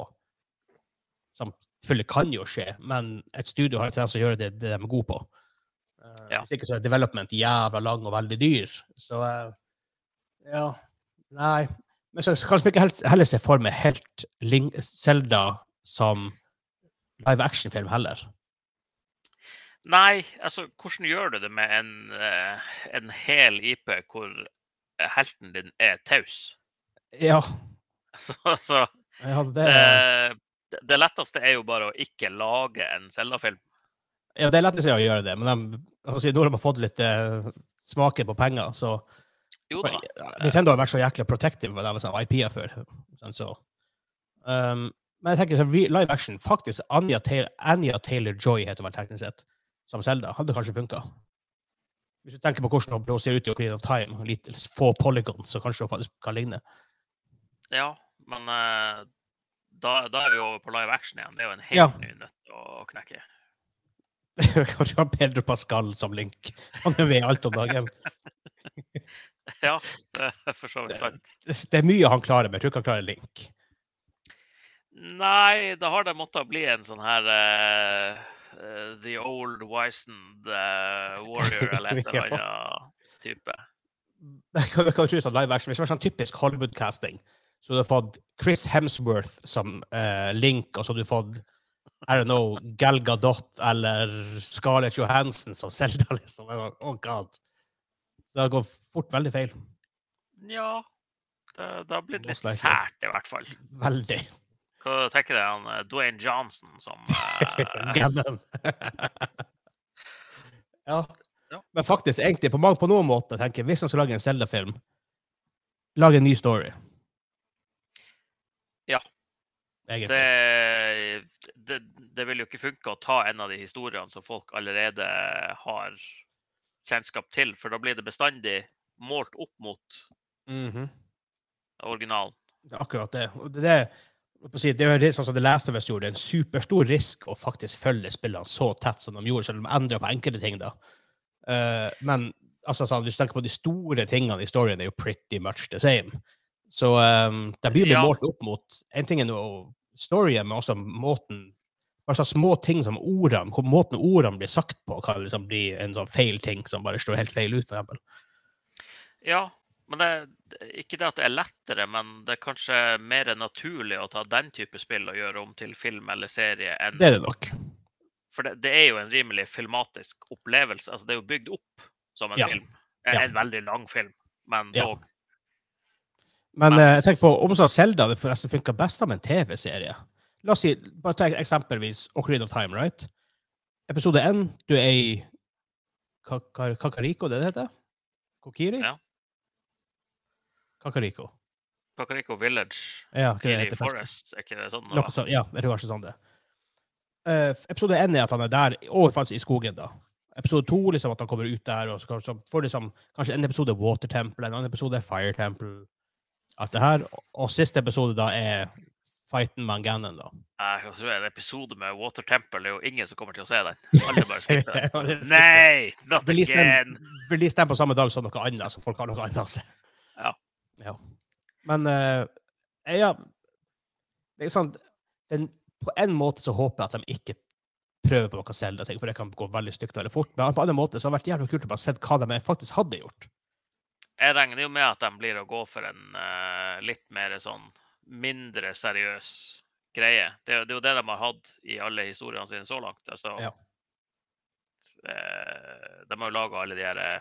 Som selvfølgelig kan jo skje, men et studio har en tendens til å gjøre det, det de er gode på. Eh, Ja. Hvis ikke så er development jævla lang og veldig dyr. Så Ja. Nei. Men så kanskje ikke heller se for meg helt Zelda som live action-film heller. Nei, altså, hvordan gjør du det med en, eh, en hel IP hvor helten din er taus? Ja. <laughs> Så, så ja det, det, det letteste er jo bare å ikke lage en Zelda-film. ja, det er lettest å gjøre det, men de, altså, nå har de fått litt eh, smaken på penger, så Jo For, da. ja, Nintendo har vært så jækla protective dem som IP-er før. sånn så. Um, men jeg tenker så live action faktisk Anja, Taylor, Anya Taylor-Joy heter vel teknisk sett, som Zelda, hadde kanskje funka. Hvis du tenker på hvordan hun ser ut i Ocarina of Time, litt få polygons, så kanskje hun faktisk kan ligne. Ja, men eh, da, da er vi over på live action igjen. Det er jo en helt Ja. ny nøtt å knekke. <laughs> Kanskje ha Pedro Pascal som Link. Han er med i alt om dagen. <laughs> <laughs> Ja, det er for så vidt sant. Det er mye han klarer, men jeg tror ikke han klarer Link. Nei, da har det måttet bli en sånn her uh, eh, The Old Wizened uh, Warrior eller et eller <laughs> Ja. annet type. Jeg kan, jeg kan tro sånn live action. Hvis det var sånn typisk Hollywood-casting, så du fått Chris Hemsworth som eh, Link, og så hadde du fått I don't know, Gal Gadot eller Scarlett Johansson som <laughs> Zelda, liksom. Oh god. Det har gått fort veldig feil. Ja, det, det har blitt litt sært i hvert fall. Veldig. Hva tenker du om eh, Dwayne Johnson som <laughs> uh... <laughs> Ja. Ja. Men faktisk, egentlig, på, på noen måter, tenker jeg, hvis han skal lage en Zelda-film, lage en ny story. Ja. Det, det, det vil jo ikke funke å ta en av de historiene som folk allerede har kjennskap til, for da blir det bestandig målt opp mot Mhm. originalen. Det er akkurat det. Det, det, si, det er jo sånn som The Last of Us gjorde. Det en superstor risk å faktisk følge spillene så tett som de gjorde, selv om de endrer på enkelte ting. da. Uh, men altså, sånn, hvis du tenker på de store tingene i storyen, er jo pretty much the same. Så um, det blir jo Ja. målt opp mot En ting er nå storyen, men også måten bare slags små ting som ordene, måten ordene blir sagt på, kan liksom bli en sånn feil ting som bare slår helt feil ut, f.eks. Ja, men det, er ikke det at det er lettere, men det er kanskje mer naturlig å ta den type spill og gjøre om til film eller serie enn Det er det nok. For det, det er jo en rimelig filmatisk opplevelse. Altså, det er jo bygd opp som en Ja. film. En, Ja. en veldig lang film, men Ja. dog. Men Men- eh, jeg tenker på om Zelda det forresten funka best som en TV-serie. La oss si, bare ta eksempelvis Ocarina of Time, right? Episode 1, du er i Kakariko, det det heter? Kokiri? Ja. Kakariko. Kakariko Village, Ja, Kiri? Forest, er ikke det sånn? Noe sånt, ja, jeg tror kanskje sånn det. Uh, episode 1 er at han er der, og faktisk i skogen, da. Episode 2 liksom at han kommer ut der, og så, så får liksom kanskje en episode Water Temple, en annen episode Fire Temple. At det her, og siste episode da er fighten med Ganon, da. Jeg tror en episode med Water Temple det er jo ingen som kommer til å se den. <laughs> Alle bare skipper den. Nei, not Release again! release den på samme dag som noe annet, så folk har noe annet å se. Ja. ja. Men uh, ja Det er jo sånn den, På en måte så håper jeg at de ikke prøver på noe Zelda-ting, for det kan gå veldig stygt veldig fort. Men på en annen måte så har det vært jævlig kult å bare se hva de faktisk hadde gjort. Jeg regner jo med at de blir å gå for en uh, litt mer sånn mindre seriøs greie. Det, det er jo det de har hatt i alle historiene sine så langt. Altså, Ja. eh, de har jo laga alle de her eh,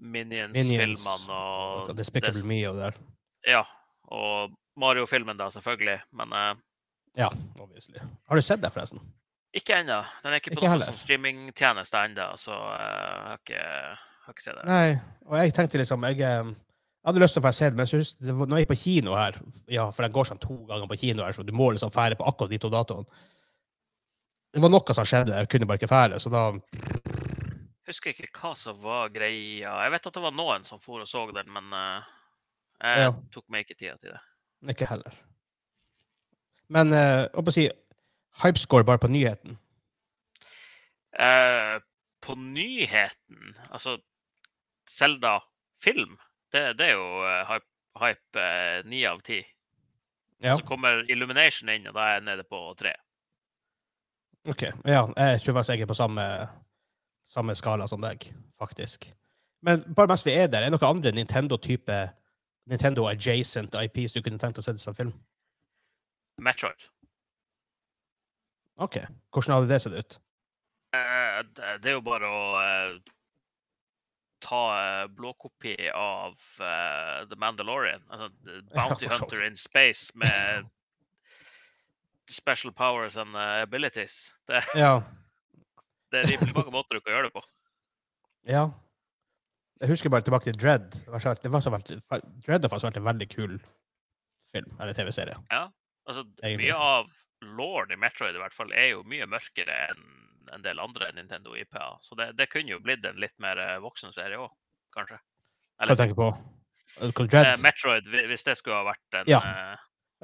Minions Minions-filmene og og det Despicable Me og det der. Ja. Og Mario-filmen, da, selvfølgelig. Men eh, Ja, obviously. Har du sett det, forresten? ikke ennå. Den er ikke på Ikke noen sånn streamingtjeneste ennå, så jeg har ikke, har ikke sett det. Nei, og jeg tenkte liksom Jeg, jeg hadde lyst til å få se det, men jeg synes, det var, når jeg på kino her Ja, for den går sånn to ganger på kino her, så du må liksom fære på akkurat de to datoene. Det var noe som skjedde, jeg kunne bare ikke fære, så da jeg husker ikke hva som var greia. Jeg vet at det var noen som for og så den, men uh, jeg Ja. tok meg ikke tida til det. Ikke heller. Men uh, å si hypescore bare på nyheten. Uh, på nyheten, altså Selda film, det, det er jo eh, hype, hype eh, av ti. Ja, Så kommer Illumination inn, og da er jeg nede på tre. OK. Ja, jeg tror faktisk jeg er på samme, samme skala som deg, faktisk. Men bare mens vi er der, er det noen andre Nintendo-type Nintendo adjacent IPs du kunne tenkt å se som film? Metroid. OK. Hvordan hadde det sett ut? Eh, det er jo bare å ta eh, blåkopi av uh, The Mandalorian. Altså <laughs> the Bounty ja, Hunter in space med special powers and eh, abilities. Det, <laughs> Ja. det er rimelig mange måter du kan gjøre det på. ja. Jeg husker bare tilbake til Dread. Det var så, det var så veldig, Dread har faktisk vært en veldig kul film, eller TV-serie. Ja. Altså, mye av lord i Metroid i hvert fall er jo mye mørkere enn en del andre Nintendo IP-er. Så det, det kunne jo blitt en litt mer eh, voksen serie òg, kanskje. Hva tenker du på? Dread? Metroid, hvis det skulle ha vært en Ja.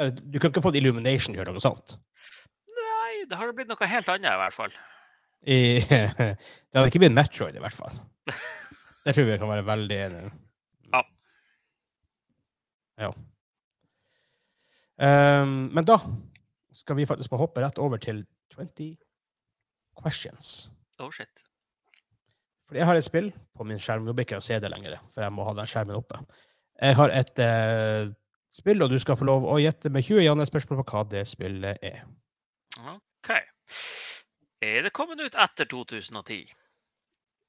eh, Du kan ikke få Illumination gjøre noe sånt. Nei, det har blitt noe helt annet i hvert fall. I, <laughs> det hadde ikke blitt Metroid, i hvert fall. <laughs> Det tror jeg kan være veldig enig. Ja. Ja. Um, men da skal vi faktisk bare hoppe rett over til 20 questions. Oh shit. Fordi jeg har et spill på min skjerm. Nå blir ikke å se det lenger, for jeg må ha den skjermen oppe. Jeg har et uh, spill, og du skal få lov å gjette med 20 Janne-spørsmål på hva det spillet er. OK. Er det kommet ut etter 2010?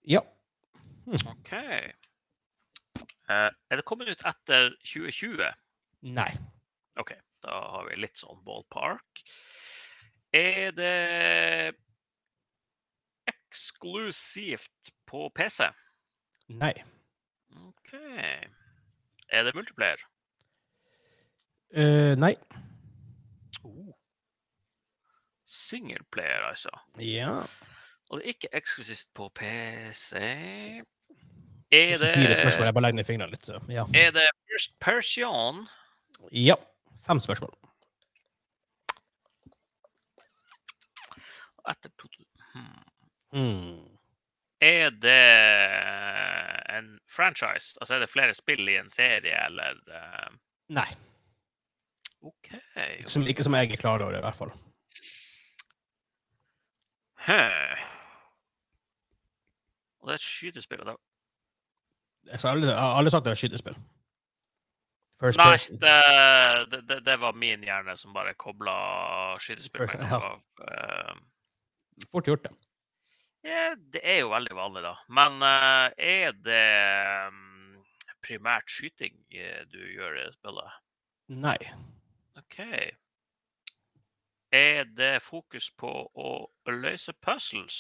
Ja. OK. Uh, er det kommet ut etter 2020? Nei. OK, da har vi litt sånn ballpark. Er det eksklusivt på PC? Nei. OK. Er det multiplayer? Uh, nei. Oh. Singleplayer, altså. Ja. Og det er ikke eksklusivt på PC. Er det, Fire spørsmål. Jeg bare legger ned fingrene litt, så ja. er det First Person? Ja. Fem spørsmål. Etter 2000. Hmm. Er det en franchise? Altså er det flere spill i en serie, eller eh, Nei. OK. Som, ikke som jeg er klar over, i hvert fall. Huh. Og det er et skytespill. da- Jeg har aldri, aldri sagt det var skytespill. First Nei, det, det, det, var min hjerne som bare kobla skytespill med. <laughs> Ja. eh, Fort gjort, det. Ja, det er jo veldig vanlig, da. Men eh, er det mm, primært skyting eh, du gjør i spillet? Nei. OK. Er det fokus på å løse puzzles?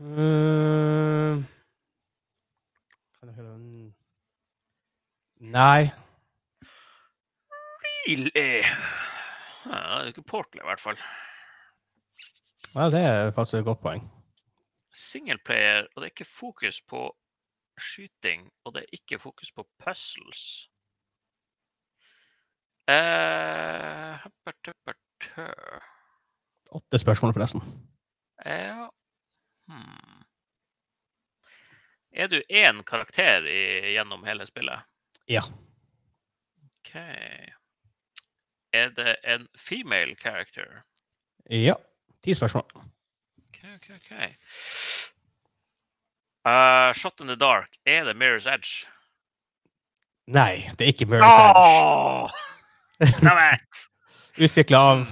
Uh. Nei. Really? Ja, det er ikke portly i hvert fall. Ja, det er faktisk et godt poeng. Singleplayer, og det er ikke fokus på skyting, og det er ikke fokus på puzzles. Eh. Åtte spørsmål, forresten. Ja hmm. Er du én karakter i, gjennom hele spillet? Ja. OK. Er det en female character? Ja. Ti spørsmål. OK, OK, OK. Uh, Shot in the dark. Er det Mirror's Edge? Nei, det er ikke Mirror's Edge. <laughs> Åh! Utvikla av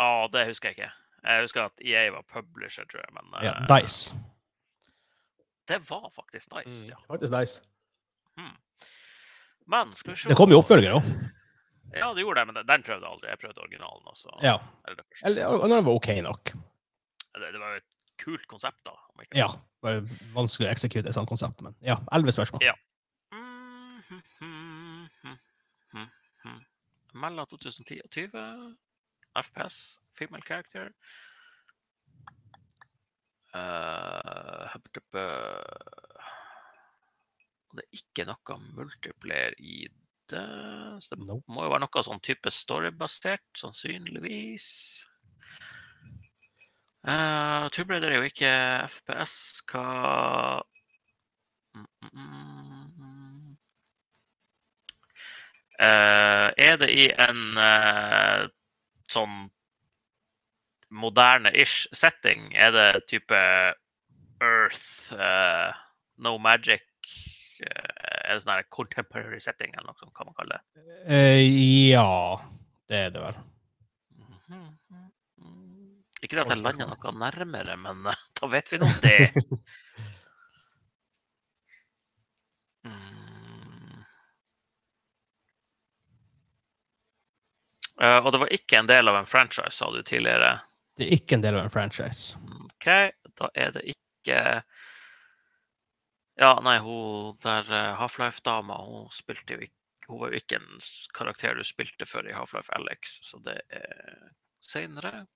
Ja, det husker jeg ikke. Jeg husker at EA var publisher, tror jeg. Men ja, eh, Dice. det var faktisk nice. ja. Faktisk Dice. Men skal vi se Det kom jo oppfølger òg. Ja, det gjorde jeg, men den- prøvde jeg aldri. Jeg prøvde originalen også. Ja. Eller det. Eller og den var OK nok. det, det var jo et kult konsept, da. Ja. Bare vanskelig å eksekute et sånt konsept, men ja. Elleve spørsmål. Ja. Mm. Mellom 2010 og 2020. FPS, female character. Uh, det er ikke noe multiplayer i det. Så det Nope. må jo være noe sånn type storybasert, sannsynligvis. Uh, Tomb Raider er jo ikke FPS. Hva Mm, mm, mm. Eh, er det i en uh, sånn moderne-ish setting? Er det type Earth, uh, No Magic? Det sånn her contemporary setting, eller noe sånt, kan man kalle det? Uh, ja, det er det vel. Mhm. Ikke det at jeg lander noe nærmere, men eh, da vet vi nå det. <laughs> Mm. Eh, og det var ikke en del av en franchise, sa du tidligere. Det er ikke en del av en franchise. OK, da er det ikke Ja, nei, hun der eh, Half-Life-dama, hun spilte jo ikke Hun var jo ikke en karakter du spilte før i Half-Life Alex, så det er seinere.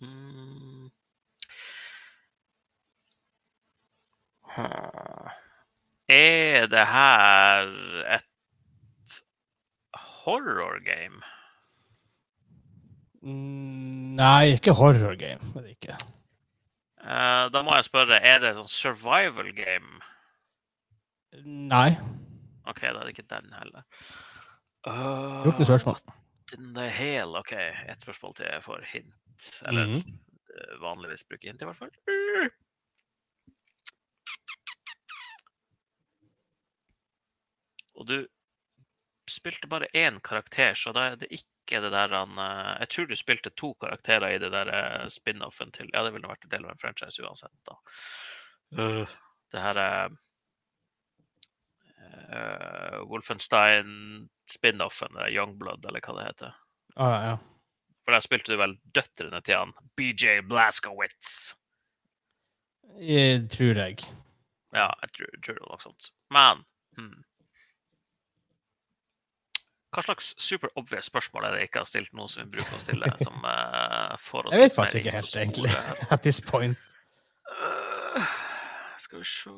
Mm. Er det her et horror game? Nei, ikke horror game. Det ikke. Eh, da må jeg spørre, er det sånn survival game? Nei. OK, da er det ikke den heller. Uh, 14 spørsmål. what In the hell. OK, ett spørsmål til jeg får hint. Eller mm -hmm. vanligvis bruker hint, i hvert fall. Uh. Og du spilte bare én karakter, så da er det ikke det der han eh, Jeg tror du spilte to karakterer i det der eh, spin-offen til Ja, det ville vært en del av en franchise uansett, da. Uh, det her er uh, Wolfenstein-spin-offen, eller Youngblood, eller hva det heter. Ah, ja. For der spilte du vel døtrene til han BJ Blaskowitz. Jeg tror jeg. Ja, jeg tror, tror det var noe sånt. Men hmm. Hva slags super obvious spørsmål er det jeg ikke har stilt nå som vi bruker å stille? <laughs> som uh, Jeg vet faktisk ikke helt, egentlig. <laughs> At this point. Uh, skal vi se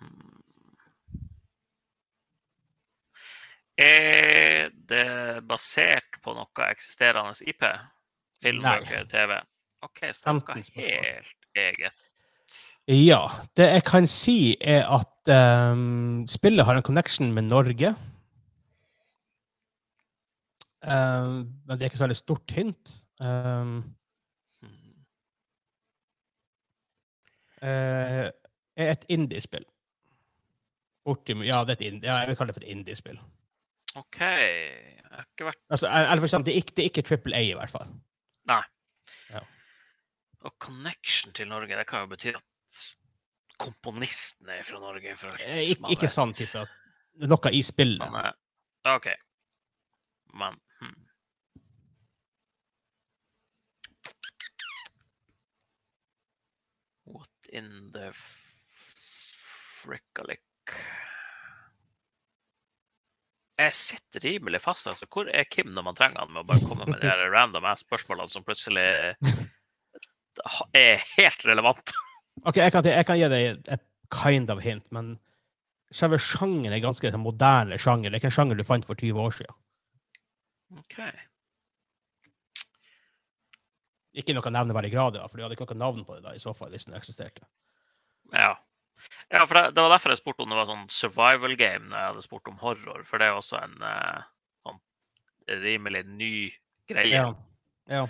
hmm. Er det basert på noe eksisterende IP? Film, Nei. bøker, TV? OK, så det er noe helt eget. Ja. Det jeg kan si, er at um, spillet har en connection med Norge. Um, men det er ikke så veldig stort hint. Um, er et indiespill. Bortimot Ja, det er et indie, ja, jeg vil kalle det for et indiespill. OK. Jeg har ikke vært Altså, eller for eksempel, det er ikke, det er ikke Triple A, i hvert fall. Og connection til Norge, det kan jo bety at komponisten er fra Norge. Fra, alt Eh, ikke, sånn type Noe i spillet. Men, OK. Men hmm. What in the frickalick Jeg sitter rimelig fast. altså. Hvor er Kim når man trenger han med å bare komme med de random spørsmålene som plutselig er helt relevant. <laughs> Ok, jeg kan, jeg kan gi deg et kind of hint, men selve sjangeren er ganske en moderne sjanger. Det er ikke en sjanger du fant for 20 år siden. OK. Ikke noe nevneverdig grad, for du hadde ikke noe navn på det da, i så fall, hvis den eksisterte. Ja. ja for det, det var derfor jeg spurte om det var sånn survival game når jeg hadde spurt om horror. For det er også en eh, sånn rimelig ny greie. Ja. ja.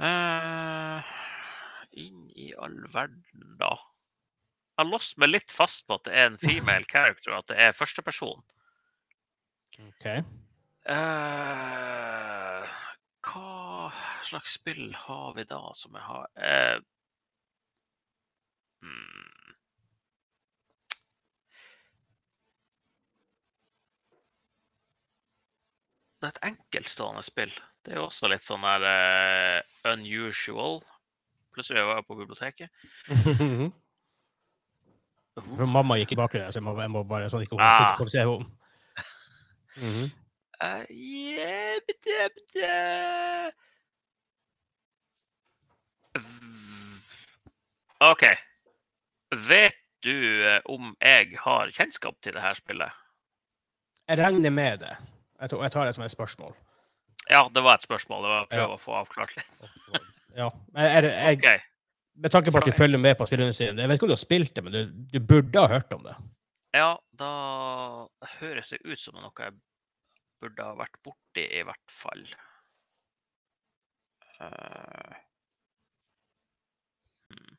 Eh, inn i all verden, da. Jeg har låst meg litt fast på at det er en female character, at det er førsteperson. OK. Eh, hva slags spill har vi da som jeg har uh, hmm. Det er et enkeltstående spill. Det er jo også litt sånn der uh, unusual. Plutselig var jeg på biblioteket. <laughs> For mamma gikk i bakgrunnen, så jeg må, jeg må bare sånn ikke hun Ah. får se henne. Mhm. <laughs> Eh, yeah, bidde, bidde. V- OK. Vet du eh, om jeg har kjennskap til det her spillet? Jeg regner med det. Jeg, tror, jeg tar det som et spørsmål. Ja, det var et spørsmål. Det var å prøve Ja. å få avklart litt. <laughs> Ja. Men jeg, jeg, OK. med tanke på at du følger med på spilleindustrien Jeg vet ikke om du har spilt det, men du, du burde ha hørt om det. Ja, da høres det ut som noe jeg burde ha vært borti, i hvert fall. Uh, hmm.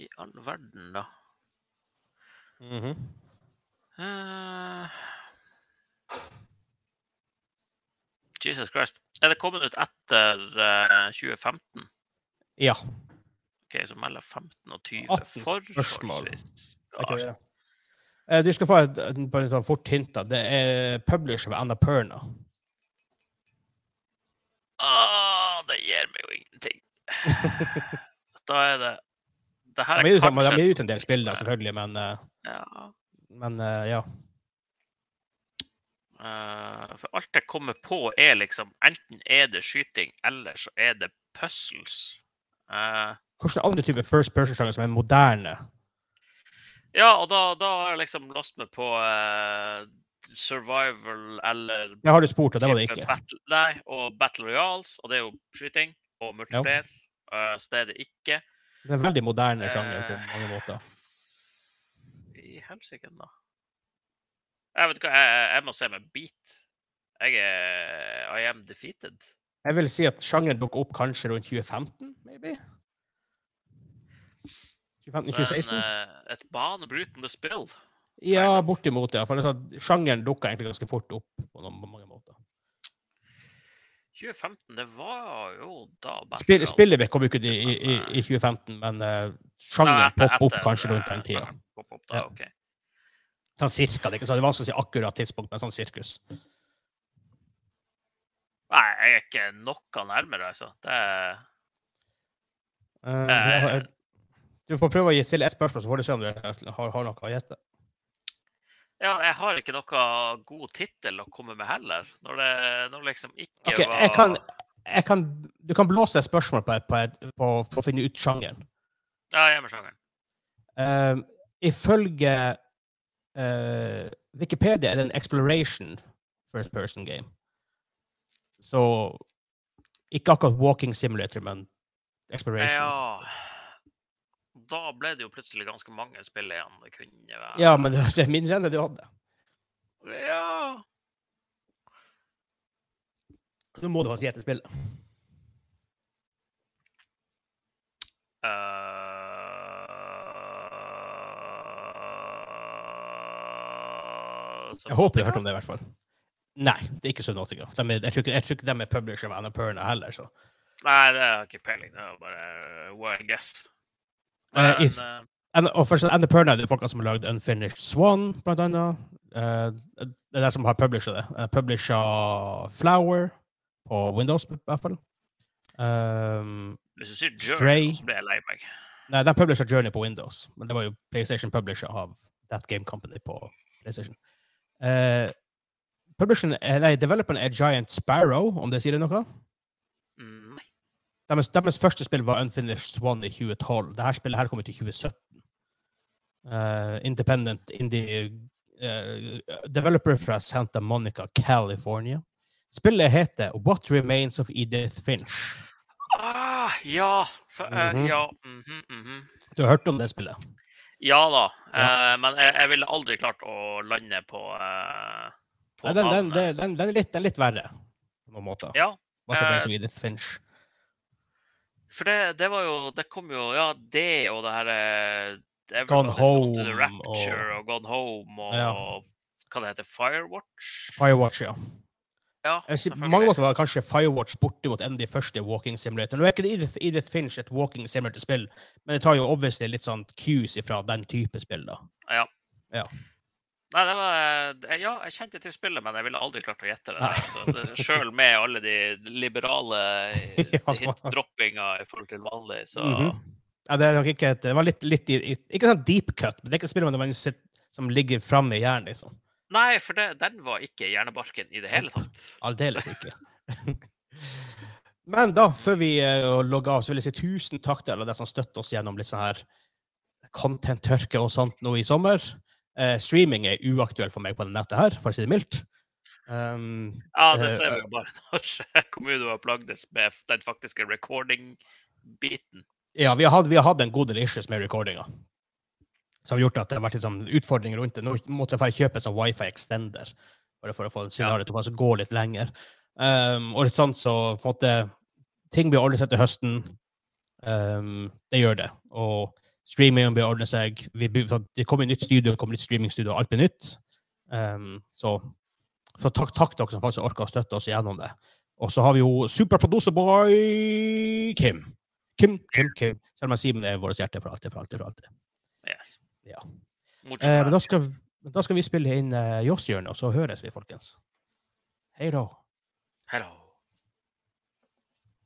i all verden, da? Mhm. Eh, Jesus Christ. Er det kommet ut etter uh, 2015? Ja. OK, så mellom 15 og 20. 18 spørsmål. forholdsvis. er Ja? Eh, Du skal få et, bare et sånn fort hint. da. Det er publisher ved Annapurna. Ah, det gir meg jo ingenting. <laughs> Da er det Det her De er kanskje de kanskje er ut en del spill, da, selvfølgelig, men, uh, Ja. men uh, ja. Eh, for alt jeg kommer på, er liksom Enten er det skyting, eller så er det puzzles. Uh, Hvilke andre typer first person-sjanger som er moderne? ja, og da, da har jeg liksom låst meg på uh, survival eller Jeg har du spurt, og det var det ikke. Battle, nei, og Battle Royals, og det er jo skyting og multiplayer. Uh, så det er det ikke. Det er en veldig moderne sjanger på Eh. mange måter. I helsike, da. Jeg vet hva, jeg, jeg må se med beat. Jeg er I am defeated. Jeg vil si at sjangeren dukker opp kanskje rundt 2015, maybe? 2015-2016? Eh, et banebrytende spill. Ja, bortimot, ja. For sånn sjangeren dukka egentlig ganske fort opp på, noen, på mange måter. 2015, det var jo da Spill, spillet kom jo ikke i, i, i 2015, men uh, sjangeren poppa opp kanskje rundt den tida. Opp da, Ja. Sånn cirka. Det er det er vanskelig å si akkurat tidspunkt, men sånn sirkus. Nei, jeg er ikke noe nærmere, altså. Det er Eh, Eh. du får prøve å stille ett spørsmål, så får du se om du har, har noe å gjette. Ja, jeg har ikke noe god tittel å komme med heller. Når det, når liksom ikke Ok, var jeg kan, jeg kan, du kan blåse et spørsmål på, et, på, et, på, for å finne ut sjangeren. Ja, jeg er med sjangeren. Uh, ifølge eh, Wikipedia er en exploration first person game. Så ikke akkurat walking simulator, men exploration. Ja Da ble det jo plutselig ganske mange spill igjen. Det kunne være Ja, men det er mindre enn det du hadde. Ja. Nå må du ha si etter spillet. Eh, Jeg håper du har hørt om det, i hvert fall. Nei, det er ikke Subnotica. De er, jeg, tror ikke, jeg tror ikke de er publisher av Annapurna heller, så. Nei, det har jeg ikke peiling. Det var bare wild guess. Eh, Men, if- eh, An- Og for Annapurna er det folka som har lagd Unfinished Swan, blant annet. Uh, det er de som har publisha det. Uh, publisha Flower på Windows, i hvert fall. Um, hvis du sier Stray. Journey, så blir jeg lei meg. nei, de publisha Journey på Windows, men det var jo PlayStation publisha av That Game Company på PlayStation. Uh, publisheren, er- nei, developeren er Giant Sparrow, om det sier det noe? Mm, Nei. Deres, deres første spill var Unfinished Swan i 2012. Dette spillet her kom ut i 2017. Uh, independent indie uh, developer fra Santa Monica, California. Spillet heter What Remains of Edith Finch. Ah, ja. Så, uh, mm -hmm. ja. mhm, mhm. Du har hørt om det spillet? Ja da. Ja. Uh, men jeg, jeg ville aldri klart å lande på, uh, på Nei, den, den, den, den, er litt, den er litt verre, på noen måter. Ja, eh, for det, det var jo Det kom jo Ja, det og det her eh, Gone the Home Rapture og, Gone Home og Ja. hva det heter Firewatch? Firewatch, ja. Ja, på mange måter var kanskje Firewatch bortimot en av de første walking simulatorene. Nå er ikke Edith, Edith Finch et walking simulator-spill, men det tar jo obviously litt sånn cues ifra den type spill, da. Ja. Ja. Nei, det var Ja, jeg kjente til spillet, men jeg ville aldri klart å gjette det. Der. Så Sjøl med alle de liberale <laughs> Ja, hit-droppinga i forhold til vanlig, så Mhm. Ja, det er nok ikke et, det var litt, litt Ikke sånn deep cut, men det er ikke et spill man som ligger framme i hjernen, liksom. Nei, for det, den var ikke hjernebarken i det hele tatt. Aldeles <laughs> ikke. Men da, før vi uh, logger av, så vil jeg si tusen takk til alle de som støtter oss gjennom litt sånn her content-tørke og sånt nå i sommer. Uh, streaming er uaktuelt for meg på det nettet her, for å si det mildt. Um, Ja, det Eh, ser vi jo bare <laughs> når kommunen plagdes med den faktiske recording-biten. Ja, vi har, hatt, vi har hatt en god del issues med recordinga. Som har gjort at det har vært sånn utfordringer rundt det. Nå måtte jeg kjøpe en sånn wifi extender bare for å få signalet til å gå litt lenger. Um, og litt sånn så på en måte Ting blir ordnet seg til høsten. Um, det gjør det. Og Streamingen blir ordnet seg. Vi, det kommer nytt studio, det kommer nytt streamingstudio, alt blir nytt. Um, så så takk, takk dere som faktisk orker å støtte oss gjennom det. Og så har vi jo superproducerboy Kim. Kim, Kim, Kim. Selv om jeg sier det er vårt hjerte for alltid, for alltid, for alltid. Ja. Eh, men da skal, men, da skal vi spille inn uh, Joss-hjørnet, og så høres vi, folkens. Hei da. Hello.